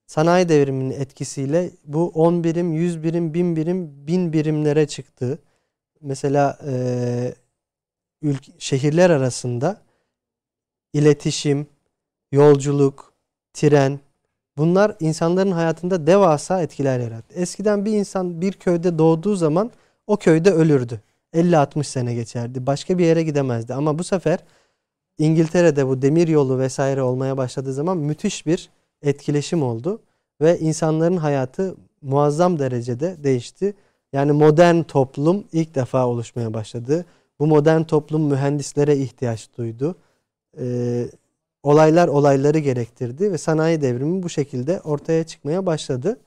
sanayi devriminin etkisiyle bu 10 birim, 100 birim, 1000 birim, 1000 birimlere çıktı. Mesela eee ülk- şehirler arasında iletişim, yolculuk, tren bunlar insanların hayatında devasa etkiler yarattı. Eskiden bir insan bir köyde doğduğu zaman o köyde ölürdü. 50-60 sene geçerdi. Başka bir yere gidemezdi. Ama bu sefer İngiltere'de bu demir yolu vesaire olmaya başladığı zaman müthiş bir etkileşim oldu ve insanların hayatı muazzam derecede değişti. Yani modern toplum ilk defa oluşmaya başladı. Bu modern toplum mühendislere ihtiyaç duydu. Ee, olaylar olayları gerektirdi ve sanayi devrimi bu şekilde ortaya çıkmaya başladı.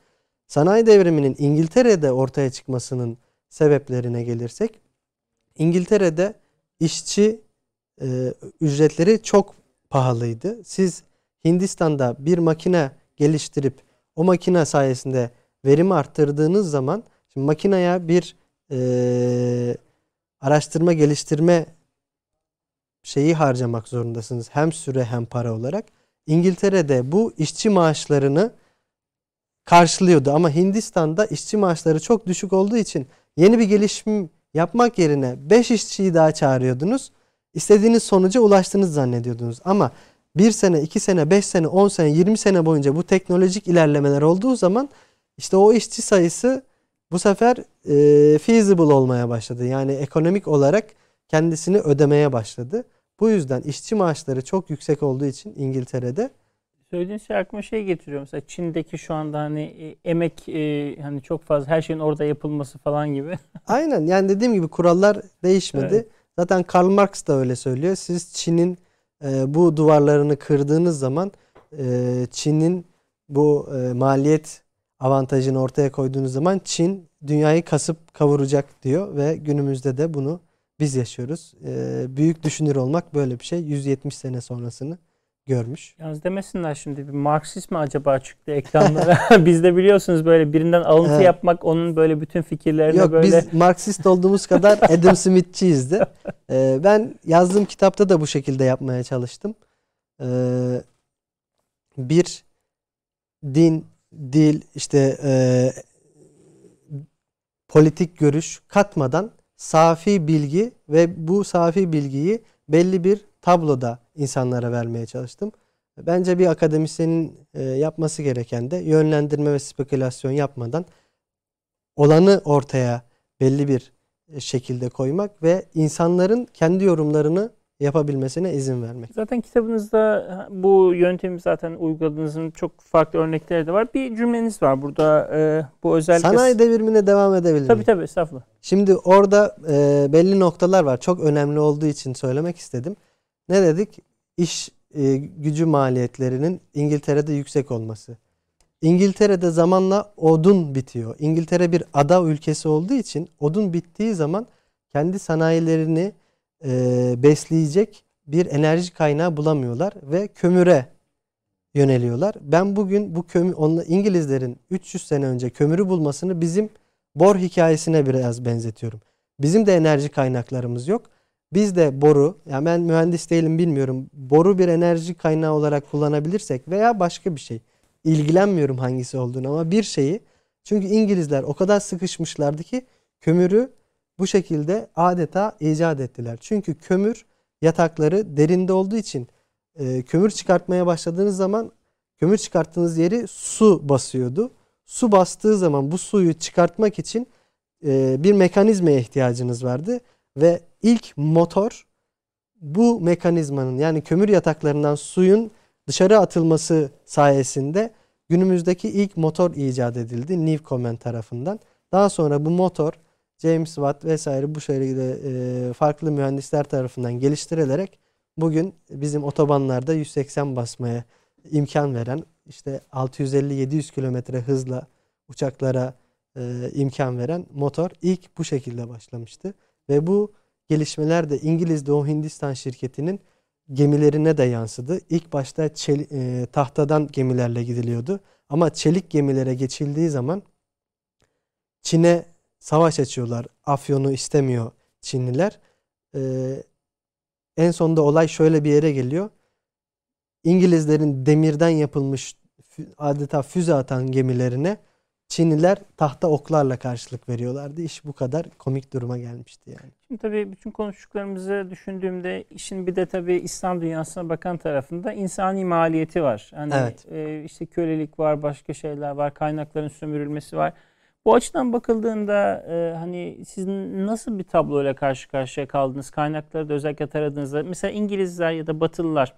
Sanayi devriminin İngiltere'de ortaya çıkmasının sebeplerine gelirsek, İngiltere'de işçi e, ücretleri çok pahalıydı. Siz Hindistan'da bir makine geliştirip o makine sayesinde verimi arttırdığınız zaman şimdi makineye bir e, araştırma geliştirme şeyi harcamak zorundasınız. Hem süre hem para olarak. İngiltere'de bu işçi maaşlarını karşılıyordu ama Hindistan'da işçi maaşları çok düşük olduğu için yeni bir gelişim yapmak yerine 5 işçiyi daha çağırıyordunuz. İstediğiniz sonuca ulaştığınızı zannediyordunuz. Ama 1 sene, 2 sene, 5 sene, 10 sene, 20 sene boyunca bu teknolojik ilerlemeler olduğu zaman işte o işçi sayısı bu sefer e, feasible olmaya başladı. Yani ekonomik olarak kendisini ödemeye başladı. Bu yüzden işçi maaşları çok yüksek olduğu için İngiltere'de Söylediğin şey aklıma şey getiriyor. Mesela Çin'deki şu anda hani e, emek e, hani çok fazla her şeyin orada yapılması falan gibi. Aynen yani dediğim gibi kurallar değişmedi. Evet. Zaten Karl Marx da öyle söylüyor. Siz Çin'in e, bu duvarlarını kırdığınız zaman e, Çin'in bu e, maliyet avantajını ortaya koyduğunuz zaman Çin dünyayı kasıp kavuracak diyor ve günümüzde de bunu biz yaşıyoruz. E, büyük düşünür olmak böyle bir şey. 170 sene sonrasını görmüş. Yalnız demesinler şimdi bir Marksist mi acaba çıktı ekranlara? Biz de biliyorsunuz böyle birinden alıntı Evet. yapmak onun böyle bütün fikirlerini Yok böyle biz Marksist olduğumuz kadar Adam Smith'çiyiz de. Ee, ben yazdığım kitapta da bu şekilde yapmaya çalıştım. Ee, bir din, dil, işte e, politik görüş katmadan safi bilgi ve bu safi bilgiyi belli bir tabloda insanlara vermeye çalıştım. Bence bir akademisyenin e, yapması gereken de yönlendirme ve spekülasyon yapmadan olanı ortaya belli bir e, şekilde koymak ve insanların kendi yorumlarını yapabilmesine izin vermek. Zaten kitabınızda bu yöntemi zaten uyguladığınızın çok farklı örnekleri de var. Bir cümleniz var burada. e, bu özellikle... Sanayi devrimine devam edebilir Tabii miyim? tabii estağfurullah. Şimdi orada e, belli noktalar var. Çok önemli olduğu için söylemek istedim. Ne dedik? İş e, gücü maliyetlerinin İngiltere'de yüksek olması. İngiltere'de zamanla odun bitiyor. İngiltere bir ada ülkesi olduğu için odun bittiği zaman kendi sanayilerini e, besleyecek bir enerji kaynağı bulamıyorlar ve kömüre yöneliyorlar. Ben bugün bu kömür onla İngilizlerin 300 sene önce kömürü bulmasını bizim bor hikayesine biraz benzetiyorum. Bizim de enerji kaynaklarımız yok. Biz de boru, yani ben mühendis değilim bilmiyorum. Boru bir enerji kaynağı olarak kullanabilirsek veya başka bir şey. ilgilenmiyorum hangisi olduğunu ama bir şeyi çünkü İngilizler o kadar sıkışmışlardı ki kömürü bu şekilde adeta icat ettiler. Çünkü kömür yatakları derinde olduğu için e, kömür çıkartmaya başladığınız zaman kömür çıkarttığınız yeri su basıyordu. Su bastığı zaman bu suyu çıkartmak için e, bir mekanizmaya ihtiyacınız vardı ve ilk motor bu mekanizmanın yani kömür yataklarından suyun dışarı atılması sayesinde günümüzdeki ilk motor icat edildi Newcomen tarafından. Daha sonra bu motor James Watt vesaire bu şekilde e, farklı mühendisler tarafından geliştirilerek bugün bizim otobanlarda 180 basmaya imkan veren işte 650-700 kilometre hızla uçaklara e, imkan veren motor ilk bu şekilde başlamıştı. Ve bu gelişmeler de İngiliz Doğu Hindistan şirketinin gemilerine de yansıdı. İlk başta çel- e, tahtadan gemilerle gidiliyordu. Ama çelik gemilere geçildiği zaman Çin'e savaş açıyorlar. Afyon'u istemiyor Çinliler. Ee, en sonunda olay şöyle bir yere geliyor. İngilizlerin demirden yapılmış adeta füze atan gemilerine Çinliler tahta oklarla karşılık veriyorlardı. İş bu kadar komik duruma gelmişti yani. Şimdi tabii bütün konuştuklarımızı düşündüğümde işin bir de tabii İslam dünyasına bakan tarafında insani maliyeti var. Hani Evet. e, işte kölelik var, başka şeyler var, kaynakların sömürülmesi var. Bu açıdan bakıldığında e, hani siz nasıl bir tabloyla karşı karşıya kaldınız? Kaynakları da özellikle taradığınızda mesela İngilizler ya da Batılılar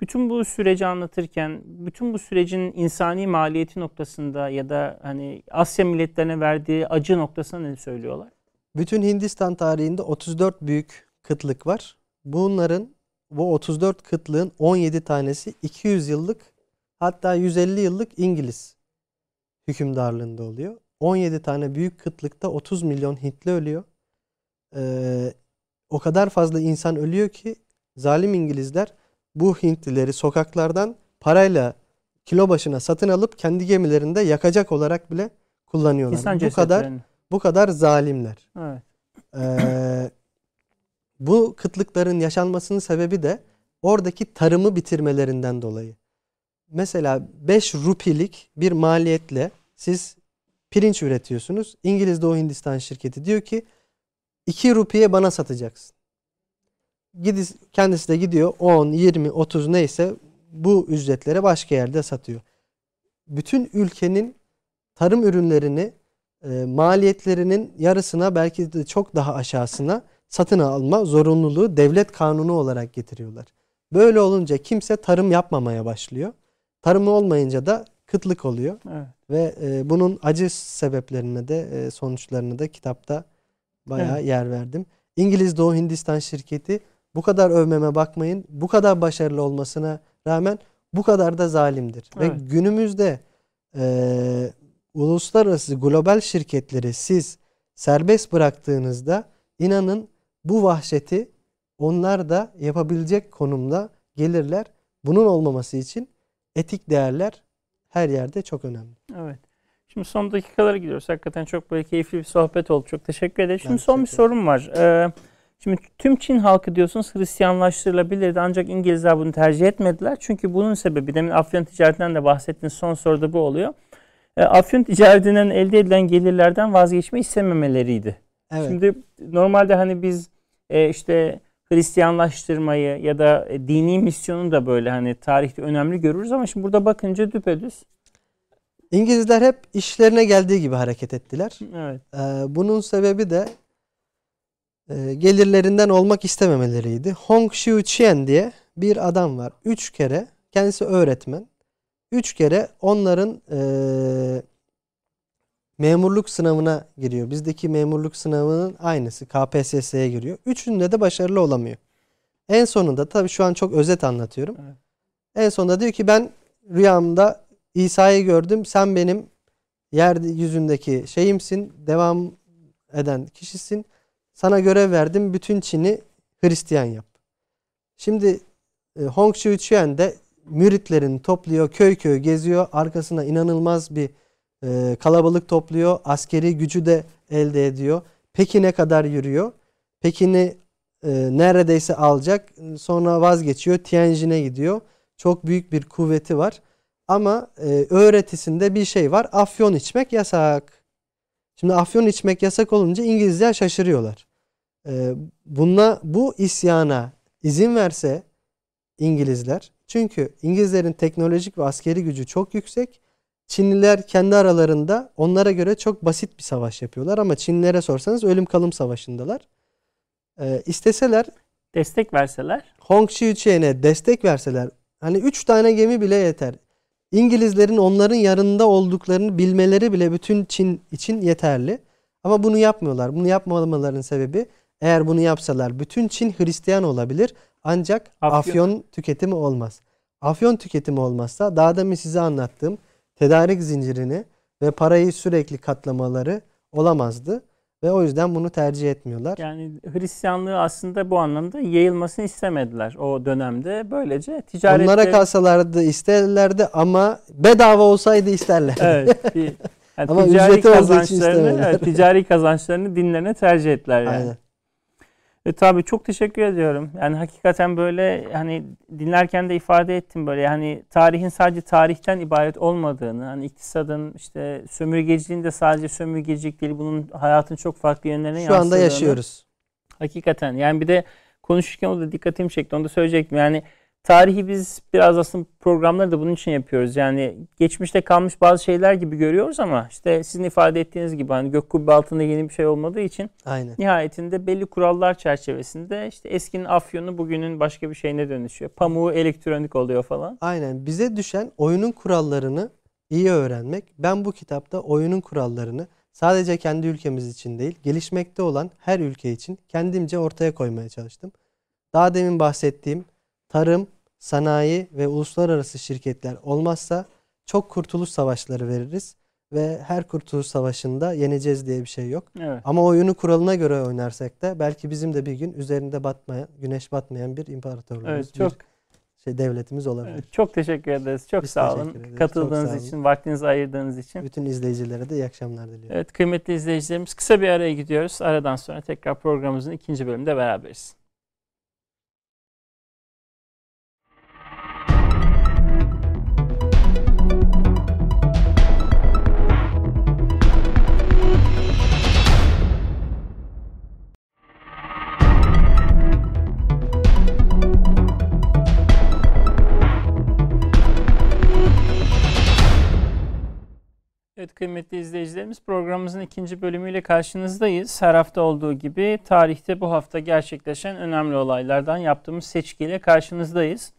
bütün bu süreci anlatırken bütün bu sürecin insani maliyeti noktasında ya da hani Asya milletlerine verdiği acı noktasında ne söylüyorlar? Bütün Hindistan tarihinde 34 büyük kıtlık var. Bunların bu 34 kıtlığın 17 tanesi 200 yıllık hatta 150 yıllık İngiliz hükümdarlığında oluyor. 17 tane büyük kıtlıkta 30 milyon Hintli ölüyor. Ee, o kadar fazla insan ölüyor ki zalim İngilizler bu Hintlileri sokaklardan parayla kilo başına satın alıp kendi gemilerinde yakacak olarak bile kullanıyorlar. İnsan bu kadar bu kadar zalimler. Evet. Ee, bu kıtlıkların yaşanmasının sebebi de oradaki tarımı bitirmelerinden dolayı. Mesela 5 rupilik bir maliyetle siz pirinç üretiyorsunuz. İngiliz Doğu Hindistan şirketi diyor ki 2 rupiye bana satacaksın. Gidiz, kendisi de gidiyor 10, 20, 30 neyse bu ücretlere başka yerde satıyor. Bütün ülkenin tarım ürünlerini e, maliyetlerinin yarısına belki de çok daha aşağısına satın alma zorunluluğu devlet kanunu olarak getiriyorlar. Böyle olunca kimse tarım yapmamaya başlıyor Tarımı olmayınca da kıtlık oluyor. Evet. Ve e, bunun acı sebeplerine de e, sonuçlarını da kitapta bayağı Evet. yer verdim. İngiliz Doğu Hindistan şirketi bu kadar övmeme bakmayın. Bu kadar başarılı olmasına rağmen bu kadar da zalimdir. Evet. Ve günümüzde e, uluslararası global şirketleri siz serbest bıraktığınızda inanın bu vahşeti onlar da yapabilecek konumda gelirler. Bunun olmaması için etik değerler her yerde çok önemli. Evet. Şimdi son dakikalara gidiyoruz. Hakikaten çok böyle keyifli bir sohbet oldu. Çok teşekkür ederim. Şimdi Ben son bir sorum var. Ee, şimdi tüm Çin halkı diyorsunuz Hristiyanlaştırılabilirdi ancak İngilizler bunu tercih etmediler. Çünkü bunun sebebi demin afyon ticaretinden de bahsettiğiniz son soruda bu oluyor. Ee, afyon ticaretinden elde edilen gelirlerden vazgeçme istememeleriydi. Evet. Şimdi normalde hani biz e, işte Hristiyanlaştırmayı ya da e, dini misyonu da böyle hani tarihte önemli görürüz ama şimdi burada bakınca düpedüz. İngilizler hep işlerine geldiği gibi hareket ettiler. Evet. Ee, bunun sebebi de e, gelirlerinden olmak istememeleriydi. Hong Xiu Qian diye bir adam var. Üç kere kendisi öğretmen. Üç kere onların e, memurluk sınavına giriyor. Bizdeki memurluk sınavının aynısı KPSS'ye giriyor. Üçünde de başarılı olamıyor. En sonunda tabii şu an çok özet anlatıyorum. Evet. En sonunda diyor ki ben rüyamda İsa'yı gördüm. Sen benim yer yüzündeki şeyimsin. Devam eden kişisin. Sana görev verdim. Bütün Çin'i Hristiyan yap. Şimdi e, Hong Xiu Qian de müritlerini topluyor. Köy köy geziyor. Arkasına inanılmaz bir e, kalabalık topluyor. Askeri gücü de elde ediyor. Pekin'e kadar yürüyor. Pekin'i e, neredeyse alacak. Sonra vazgeçiyor. Tianjin'e gidiyor. Çok büyük bir kuvveti var. Ama e, öğretisinde bir şey var. Afyon içmek yasak. Şimdi afyon içmek yasak olunca İngilizler şaşırıyorlar. E, bununla bu isyana izin verse İngilizler çünkü İngilizlerin teknolojik ve askeri gücü çok yüksek. Çinliler kendi aralarında onlara göre çok basit bir savaş yapıyorlar ama Çinlilere sorsanız ölüm kalım savaşındalar. E, isteseler Destek verseler. Hong Xiuqian'e destek verseler hani 3 tane gemi bile yeter. İngilizlerin onların yanında olduklarını bilmeleri bile bütün Çin için yeterli. Ama bunu yapmıyorlar. Bunu yapmamalarının sebebi eğer bunu yapsalar bütün Çin Hristiyan olabilir ancak Afyon- afyon, tüketimi olmaz. Afyon tüketimi olmazsa daha demin size anlattığım tedarik zincirini ve parayı sürekli katlamaları olamazdı. Ve o yüzden bunu tercih etmiyorlar. Yani Hristiyanlığı aslında bu anlamda yayılmasını istemediler o dönemde. Böylece ticaret Onlara kalsalardı isterlerdi ama bedava olsaydı isterler. Evet. Bir, yani Ama ticari ücreti kazançlarını, evet, ticari kazançlarını dinlerine tercih ettiler yani. Aynen. E, tabii çok teşekkür ediyorum. Yani hakikaten böyle hani dinlerken de ifade ettim böyle yani tarihin sadece tarihten ibaret olmadığını, hani iktisadın işte sömürgeciliğin de sadece sömürgecilik değil bunun hayatın çok farklı yönlerine Şu anda yansıdığını- yaşıyoruz. Hakikaten yani bir de konuşurken o da dikkatimi çekti onu da söyleyecektim. Yani tarihi biz biraz aslında programları da bunun için yapıyoruz. Yani geçmişte kalmış bazı şeyler gibi görüyoruz ama işte sizin ifade ettiğiniz gibi hani gök kubbe altında yeni bir şey olmadığı için Aynen. nihayetinde belli kurallar çerçevesinde işte eskinin afyonu bugünün başka bir şeyine dönüşüyor. Pamuğu elektronik oluyor falan. Aynen. Bize düşen oyunun kurallarını iyi öğrenmek. Ben bu kitapta oyunun kurallarını sadece kendi ülkemiz için değil, gelişmekte olan her ülke için kendimce ortaya koymaya çalıştım. Daha demin bahsettiğim tarım, sanayi ve uluslararası şirketler olmazsa çok kurtuluş savaşları veririz ve her kurtuluş savaşında yeneceğiz diye bir şey yok. Evet. Ama oyunu kuralına göre oynarsak da belki bizim de bir gün üzerinde batmayan, güneş batmayan bir imparatorluğumuz, Evet çok bir şey devletimiz olabilir. evet, çok teşekkür ederiz. Çok Biz sağ olun. ederiz. Çok Katıldığınız sağ olun. için, vaktinizi ayırdığınız için. Bütün izleyicilere de iyi akşamlar diliyorum. Evet kıymetli izleyicilerimiz kısa bir araya gidiyoruz. Aradan sonra tekrar programımızın ikinci bölümünde beraberiz. Evet kıymetli izleyicilerimiz programımızın ikinci bölümüyle karşınızdayız. Her hafta olduğu gibi tarihte bu hafta gerçekleşen önemli olaylardan yaptığımız seçkiyle karşınızdayız.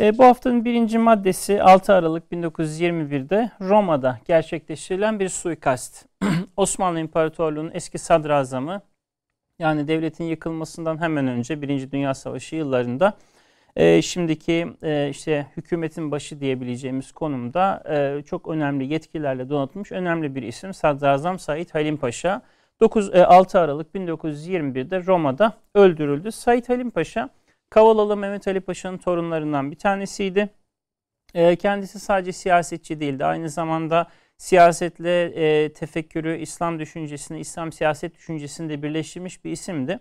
E, bu haftanın birinci maddesi 6 Aralık 1921'de Roma'da gerçekleştirilen bir suikast. Osmanlı İmparatorluğu'nun eski sadrazamı yani devletin yıkılmasından hemen önce Birinci Dünya Savaşı yıllarında e, şimdiki e, işte hükümetin başı diyebileceğimiz konumda e, çok önemli yetkilerle donatılmış önemli bir isim Sadrazam Said Halim Paşa 9 e, 6 Aralık 1921'de Roma'da öldürüldü. Said Halim Paşa Kavalalı Mehmet Ali Paşa'nın torunlarından bir tanesiydi. E, kendisi sadece siyasetçi değildi. Aynı zamanda siyasetle e, tefekkürü, İslam düşüncesini, İslam siyaset düşüncesini de birleştirmiş bir isimdi.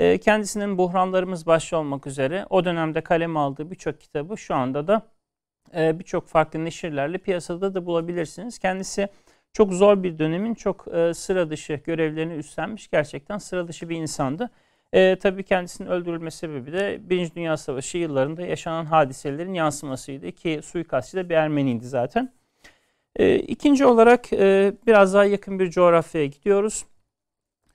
E, kendisinin Buhranlarımız başta olmak üzere o dönemde kaleme aldığı birçok kitabı şu anda da e, birçok farklı neşirlerle piyasada da bulabilirsiniz. Kendisi çok zor bir dönemin çok e, sıra dışı görevlerini üstlenmiş gerçekten sıra dışı bir insandı. E, tabii kendisinin öldürülme sebebi de Birinci Dünya Savaşı yıllarında yaşanan hadiselerin yansımasıydı ki suikastçı da bir Ermeniydi zaten. E, ikinci olarak e, biraz daha yakın bir coğrafyaya gidiyoruz.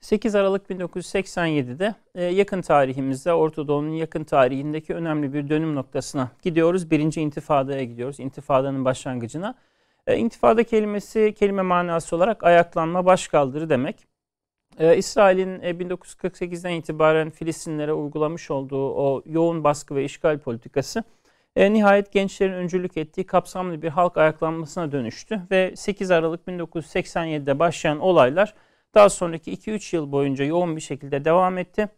8 Aralık 1987'de e, yakın tarihimizde Orta Doğu'nun yakın tarihindeki önemli bir dönüm noktasına gidiyoruz. Birinci intifadaya gidiyoruz. İntifadanın başlangıcına. E, intifada kelimesi kelime manası olarak ayaklanma, başkaldırı demek. E, İsrail'in e, 1948'den itibaren Filistinlere uygulamış olduğu o yoğun baskı ve işgal politikası nihayet gençlerin öncülük ettiği kapsamlı bir halk ayaklanmasına dönüştü ve 8 Aralık 1987'de başlayan olaylar daha sonraki 2-3 yıl boyunca yoğun bir şekilde devam etti.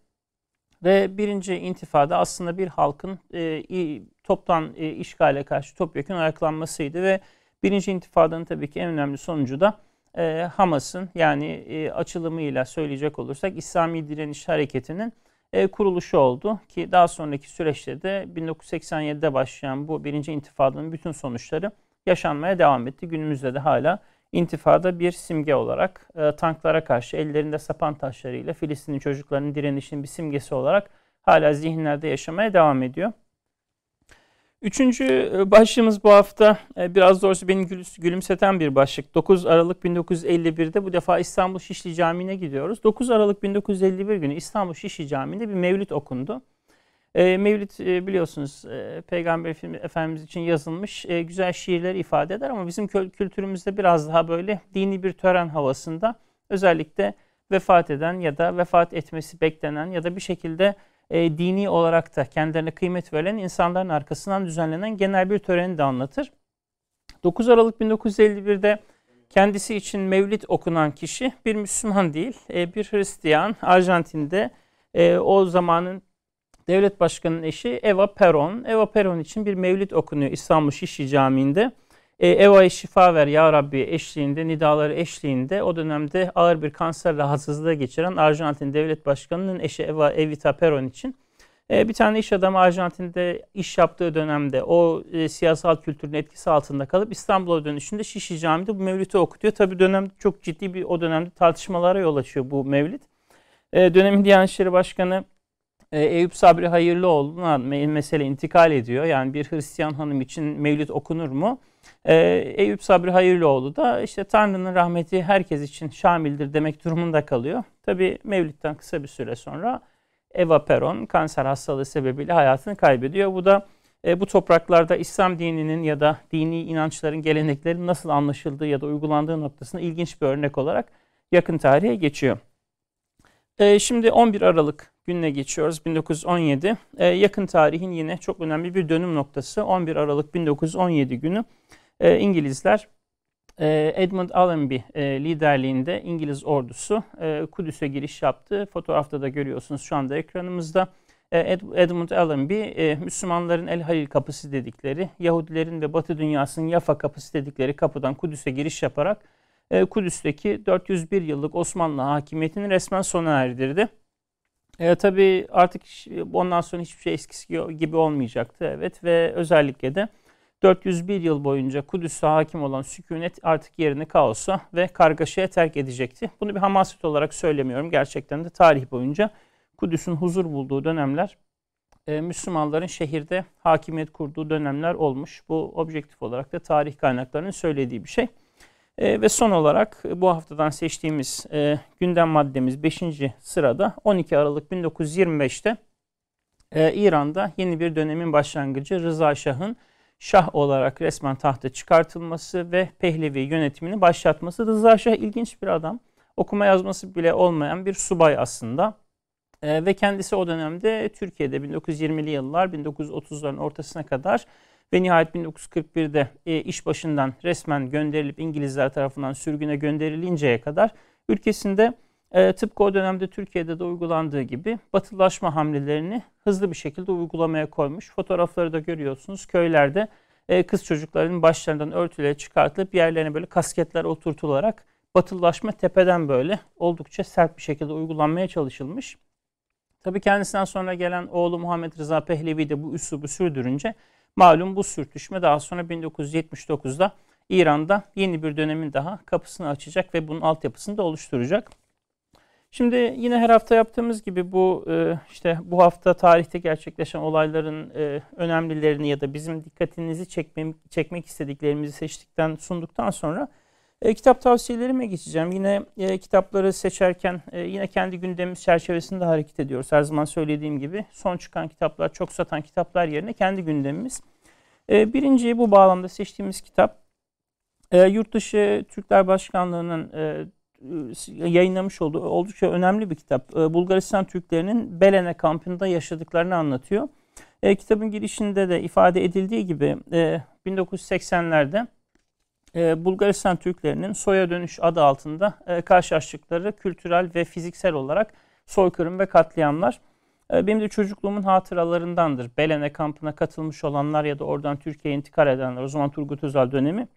Ve birinci intifada aslında bir halkın e, toptan e, işgale karşı topyekun ayaklanmasıydı ve birinci intifadanın tabii ki en önemli sonucu da e, Hamas'ın yani e, açılımıyla söyleyecek olursak İslami Direniş Hareketi'nin e, kuruluşu oldu ki daha sonraki süreçte de 1987'de başlayan bu birinci intifadanın bütün sonuçları yaşanmaya devam etti. Günümüzde de hala intifada bir simge olarak e, tanklara karşı ellerinde sapan taşlarıyla Filistin'in çocuklarının direnişinin bir simgesi olarak hala zihinlerde yaşamaya devam ediyor. Üçüncü e, başlığımız bu hafta e, biraz doğrusu beni gülümseten bir başlık. 9 Aralık 1951'de bu defa İstanbul Şişli Camii'ne gidiyoruz. 9 Aralık 1951 günü İstanbul Şişli Camii'nde bir mevlüt okundu. E, mevlüt e, biliyorsunuz e, Peygamber Efendimiz için yazılmış e, güzel şiirler ifade eder ama bizim kültürümüzde biraz daha böyle dini bir tören havasında özellikle vefat eden ya da vefat etmesi beklenen ya da bir şekilde e, dini olarak da kendilerine kıymet verilen insanların arkasından düzenlenen genel bir töreni de anlatır. 9 Aralık 1951'de kendisi için mevlid okunan kişi bir Müslüman değil, bir Hristiyan. Arjantin'de o zamanın devlet başkanının eşi Eva Peron. Eva Peron için bir mevlid okunuyor İstanbul Şişli Camii'nde. E, Eva'ya şifa ver ya Rabbi eşliğinde, nidaları eşliğinde o dönemde ağır bir kanser rahatsızlığı geçiren Arjantin devlet başkanının eşi Eva Evita Peron için e, bir tane iş adamı Arjantin'de iş yaptığı dönemde o e, siyasal kültürün etkisi altında kalıp İstanbul'a dönüşünde Şişli Camii'de bu mevlütü okutuyor. Tabi dönem çok ciddi bir o dönemde tartışmalara yol açıyor bu mevlid. E, dönemin Diyanet İşleri Başkanı e, Eyüp Sabri Hayırlıoğlu'na mesele intikal ediyor. Yani bir Hristiyan hanım için mevlüt okunur mu? Ee, Eyüp Sabri Hayırlıoğlu da işte Tanrı'nın rahmeti herkes için şamildir demek durumunda kalıyor. Tabi Mevlid'den kısa bir süre sonra Eva Peron kanser hastalığı sebebiyle hayatını kaybediyor. Bu da e, bu topraklarda İslam dininin ya da dini inançların, geleneklerin nasıl anlaşıldığı ya da uygulandığı noktasında ilginç bir örnek olarak yakın tarihe geçiyor. E, şimdi 11 Aralık gününe geçiyoruz. 1917. E, yakın tarihin yine çok önemli bir dönüm noktası. 11 Aralık 1917 günü e, İngilizler e, Edmund Allenby e, liderliğinde İngiliz ordusu e, Kudüs'e giriş yaptı. Fotoğrafta da görüyorsunuz şu anda ekranımızda. E, Ed, Edmund Allenby e, Müslümanların El Halil kapısı dedikleri, Yahudilerin ve Batı dünyasının Yafa kapısı dedikleri kapıdan Kudüs'e giriş yaparak e, Kudüs'teki 401 yıllık Osmanlı hakimiyetini resmen sona erdirdi. E, tabii artık ondan sonra hiçbir şey eskisi gibi olmayacaktı. Evet ve özellikle de 401 yıl boyunca Kudüs'e hakim olan sükunet artık yerini kaosa ve kargaşaya terk edecekti. Bunu bir hamaset olarak söylemiyorum. Gerçekten de tarih boyunca Kudüs'ün huzur bulduğu dönemler e, Müslümanların şehirde hakimiyet kurduğu dönemler olmuş. Bu objektif olarak da tarih kaynaklarının söylediği bir şey. E, ve son olarak bu haftadan seçtiğimiz e, gündem maddemiz 5. sırada 12 Aralık 1925'te e, İran'da yeni bir dönemin başlangıcı Rıza Şah'ın Şah olarak resmen tahta çıkartılması ve Pehlevi yönetimini başlatması. Rıza Şah ilginç bir adam. Okuma yazması bile olmayan bir subay aslında. E, ve kendisi o dönemde Türkiye'de 1920'li yıllar 1930'ların ortasına kadar ve nihayet 1941'de e, iş başından resmen gönderilip İngilizler tarafından sürgüne gönderilinceye kadar ülkesinde e, tıpkı o dönemde Türkiye'de de uygulandığı gibi batılaşma hamlelerini hızlı bir şekilde uygulamaya koymuş. Fotoğrafları da görüyorsunuz. Köylerde e, kız çocukların başlarından örtüleri çıkartılıp yerlerine böyle kasketler oturtularak batılaşma tepeden böyle oldukça sert bir şekilde uygulanmaya çalışılmış. Tabii kendisinden sonra gelen oğlu Muhammed Rıza Pehlevi de bu üslubu sürdürünce malum bu sürtüşme daha sonra 1979'da İran'da yeni bir dönemin daha kapısını açacak ve bunun altyapısını da oluşturacak. Şimdi yine her hafta yaptığımız gibi bu e, işte bu hafta tarihte gerçekleşen olayların e, önemlilerini ya da bizim dikkatinizi çekmem, çekmek istediklerimizi seçtikten sunduktan sonra e, kitap tavsiyelerime geçeceğim. Yine e, kitapları seçerken e, yine kendi gündemimiz çerçevesinde hareket ediyoruz. Her zaman söylediğim gibi son çıkan kitaplar, çok satan kitaplar yerine kendi gündemimiz. E, birinci bu bağlamda seçtiğimiz kitap e, Yurtdışı Türkler Başkanlığı'nın e, yayınlamış olduğu oldukça önemli bir kitap. E, Bulgaristan Türklerinin Belene kampında yaşadıklarını anlatıyor. E, kitabın girişinde de ifade edildiği gibi e, 1980'lerde e, Bulgaristan Türklerinin soya dönüş adı altında e, karşılaştıkları kültürel ve fiziksel olarak soykırım ve katliamlar. E, benim de çocukluğumun hatıralarındandır. Belene kampına katılmış olanlar ya da oradan Türkiye'ye intikal edenler. O zaman Turgut Özal dönemi.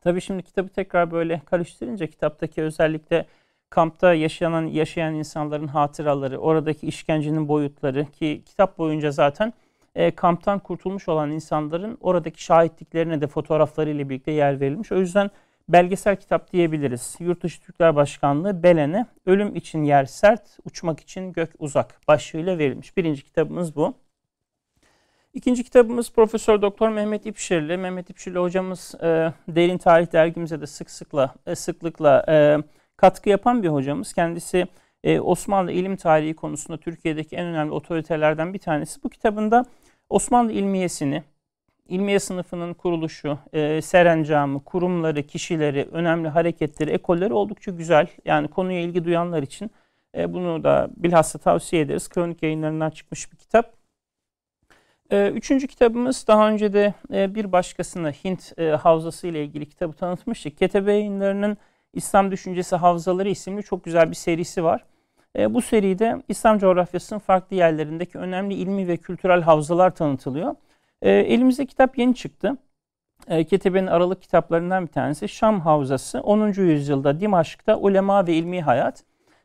Tabii şimdi kitabı tekrar böyle karıştırınca kitaptaki özellikle kampta yaşayan yaşayan insanların hatıraları, oradaki işkencenin boyutları ki kitap boyunca zaten e, kamptan kurtulmuş olan insanların oradaki şahitliklerine de fotoğraflarıyla birlikte yer verilmiş. O yüzden belgesel kitap diyebiliriz. Yurtdışı Türkler Başkanlığı Belen'e Ölüm için Yer Sert, Uçmak için Gök Uzak başlığıyla verilmiş. Birinci kitabımız bu. İkinci kitabımız Profesör Doktor Mehmet İpşirli. Mehmet İpşirli hocamız e, Derin Tarih dergimize de sık sıkla e, sıklıkla e, katkı yapan bir hocamız. Kendisi e, Osmanlı ilim tarihi konusunda Türkiye'deki en önemli otoritelerden bir tanesi. Bu kitabında Osmanlı ilmiyesini, ilmiye sınıfının kuruluşu, e, serencamı, kurumları, kişileri, önemli hareketleri, ekolleri oldukça güzel. Yani konuya ilgi duyanlar için e, bunu da bilhassa tavsiye ederiz. Kronik yayınlarından çıkmış bir kitap. E, üçüncü kitabımız daha önce de e, bir başkasına Hint e, havzası ile ilgili kitabı tanıtmıştık. Ketebe yayınlarının İslam Düşüncesi Havzaları isimli çok güzel bir serisi var. E, bu seride İslam coğrafyasının farklı yerlerindeki önemli ilmi ve kültürel havzalar tanıtılıyor. E, elimizde kitap yeni çıktı. E, Ketebe'nin aralık kitaplarından bir tanesi Şam Havzası 10. yüzyılda Dimaşk'ta ulema ve ilmi hayat.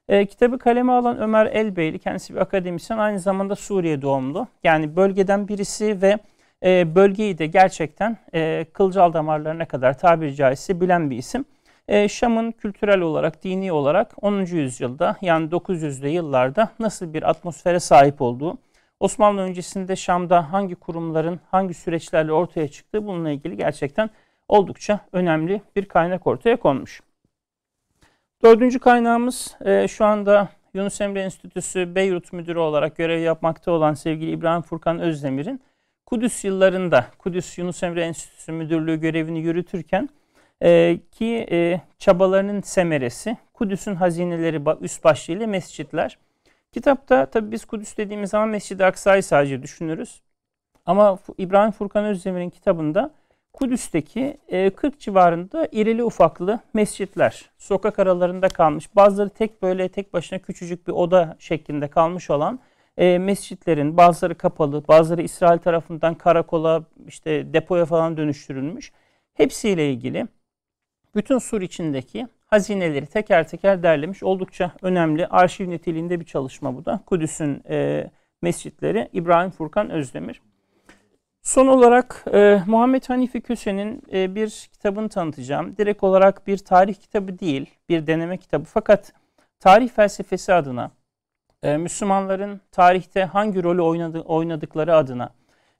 E, kitabı kaleme alan Ömer Elbeyli kendisi bir akademisyen aynı zamanda Suriye doğumlu. Yani bölgeden birisi ve e, bölgeyi de gerçekten e, kılcal damarlarına kadar tabiri caizse bilen bir isim. E, Şam'ın kültürel olarak, dini olarak 10. yüzyılda yani 900'lü yıllarda nasıl bir atmosfere sahip olduğu, Osmanlı öncesinde Şam'da hangi kurumların hangi süreçlerle ortaya çıktığı bununla ilgili gerçekten oldukça önemli bir kaynak ortaya konmuş. Dördüncü kaynağımız e, şu anda Yunus Emre Enstitüsü Beyrut Müdürü olarak görev yapmakta olan sevgili İbrahim Furkan Özdemir'in Kudüs yıllarında Kudüs Yunus Emre Enstitüsü Müdürlüğü görevini yürütürken e, ki e, çabalarının semeresi Kudüs'ün hazineleri üst başlığıyla mescitler. Kitapta tabi biz Kudüs dediğimiz zaman Mescid-i Aksa'yı sadece düşünürüz. Ama İbrahim Furkan Özdemir'in kitabında Kudüs'teki 40 e, civarında irili ufaklı mescitler sokak aralarında kalmış. Bazıları tek böyle tek başına küçücük bir oda şeklinde kalmış olan e, mescitlerin bazıları kapalı, bazıları İsrail tarafından karakola, işte depoya falan dönüştürülmüş. Hepsiyle ilgili bütün sur içindeki hazineleri teker teker derlemiş. Oldukça önemli arşiv niteliğinde bir çalışma bu da. Kudüs'ün e, mescitleri İbrahim Furkan Özdemir. Son olarak e, Muhammed Hanifi Köse'nin e, bir kitabını tanıtacağım. Direkt olarak bir tarih kitabı değil, bir deneme kitabı. Fakat tarih felsefesi adına, e, Müslümanların tarihte hangi rolü oynadı, oynadıkları adına,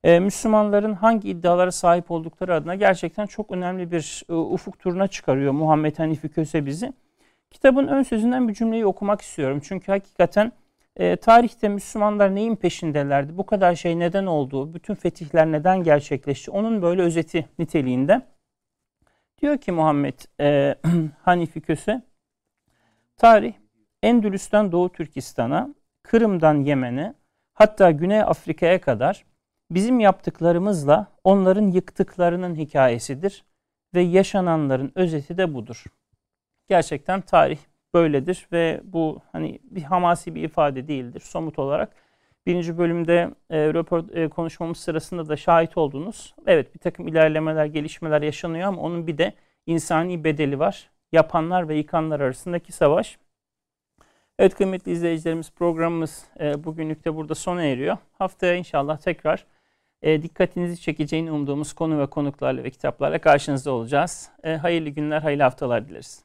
e, Müslümanların hangi iddialara sahip oldukları adına gerçekten çok önemli bir e, ufuk turuna çıkarıyor Muhammed Hanifi Köse bizi. Kitabın ön sözünden bir cümleyi okumak istiyorum. Çünkü hakikaten E, tarihte Müslümanlar neyin peşindelerdi? Bu kadar şey neden oldu? Bütün fetihler neden gerçekleşti? Onun böyle özeti niteliğinde. Diyor ki Muhammed e, Hanifi Köse, tarih Endülüs'ten Doğu Türkistan'a, Kırım'dan Yemen'e, hatta Güney Afrika'ya kadar bizim yaptıklarımızla onların yıktıklarının hikayesidir ve yaşananların özeti de budur. Gerçekten tarih böyledir ve bu hani bir hamasi bir ifade değildir somut olarak. Birinci bölümde e, röport, e, konuşmamız sırasında da şahit oldunuz. Evet bir takım ilerlemeler, gelişmeler yaşanıyor ama onun bir de insani bedeli var. Yapanlar ve yıkanlar arasındaki savaş. Evet kıymetli izleyicilerimiz programımız e, bugünlük de burada sona eriyor. Haftaya inşallah tekrar e, dikkatinizi çekeceğini umduğumuz konu ve konuklarla ve kitaplarla karşınızda olacağız. E, hayırlı günler, hayırlı haftalar dileriz.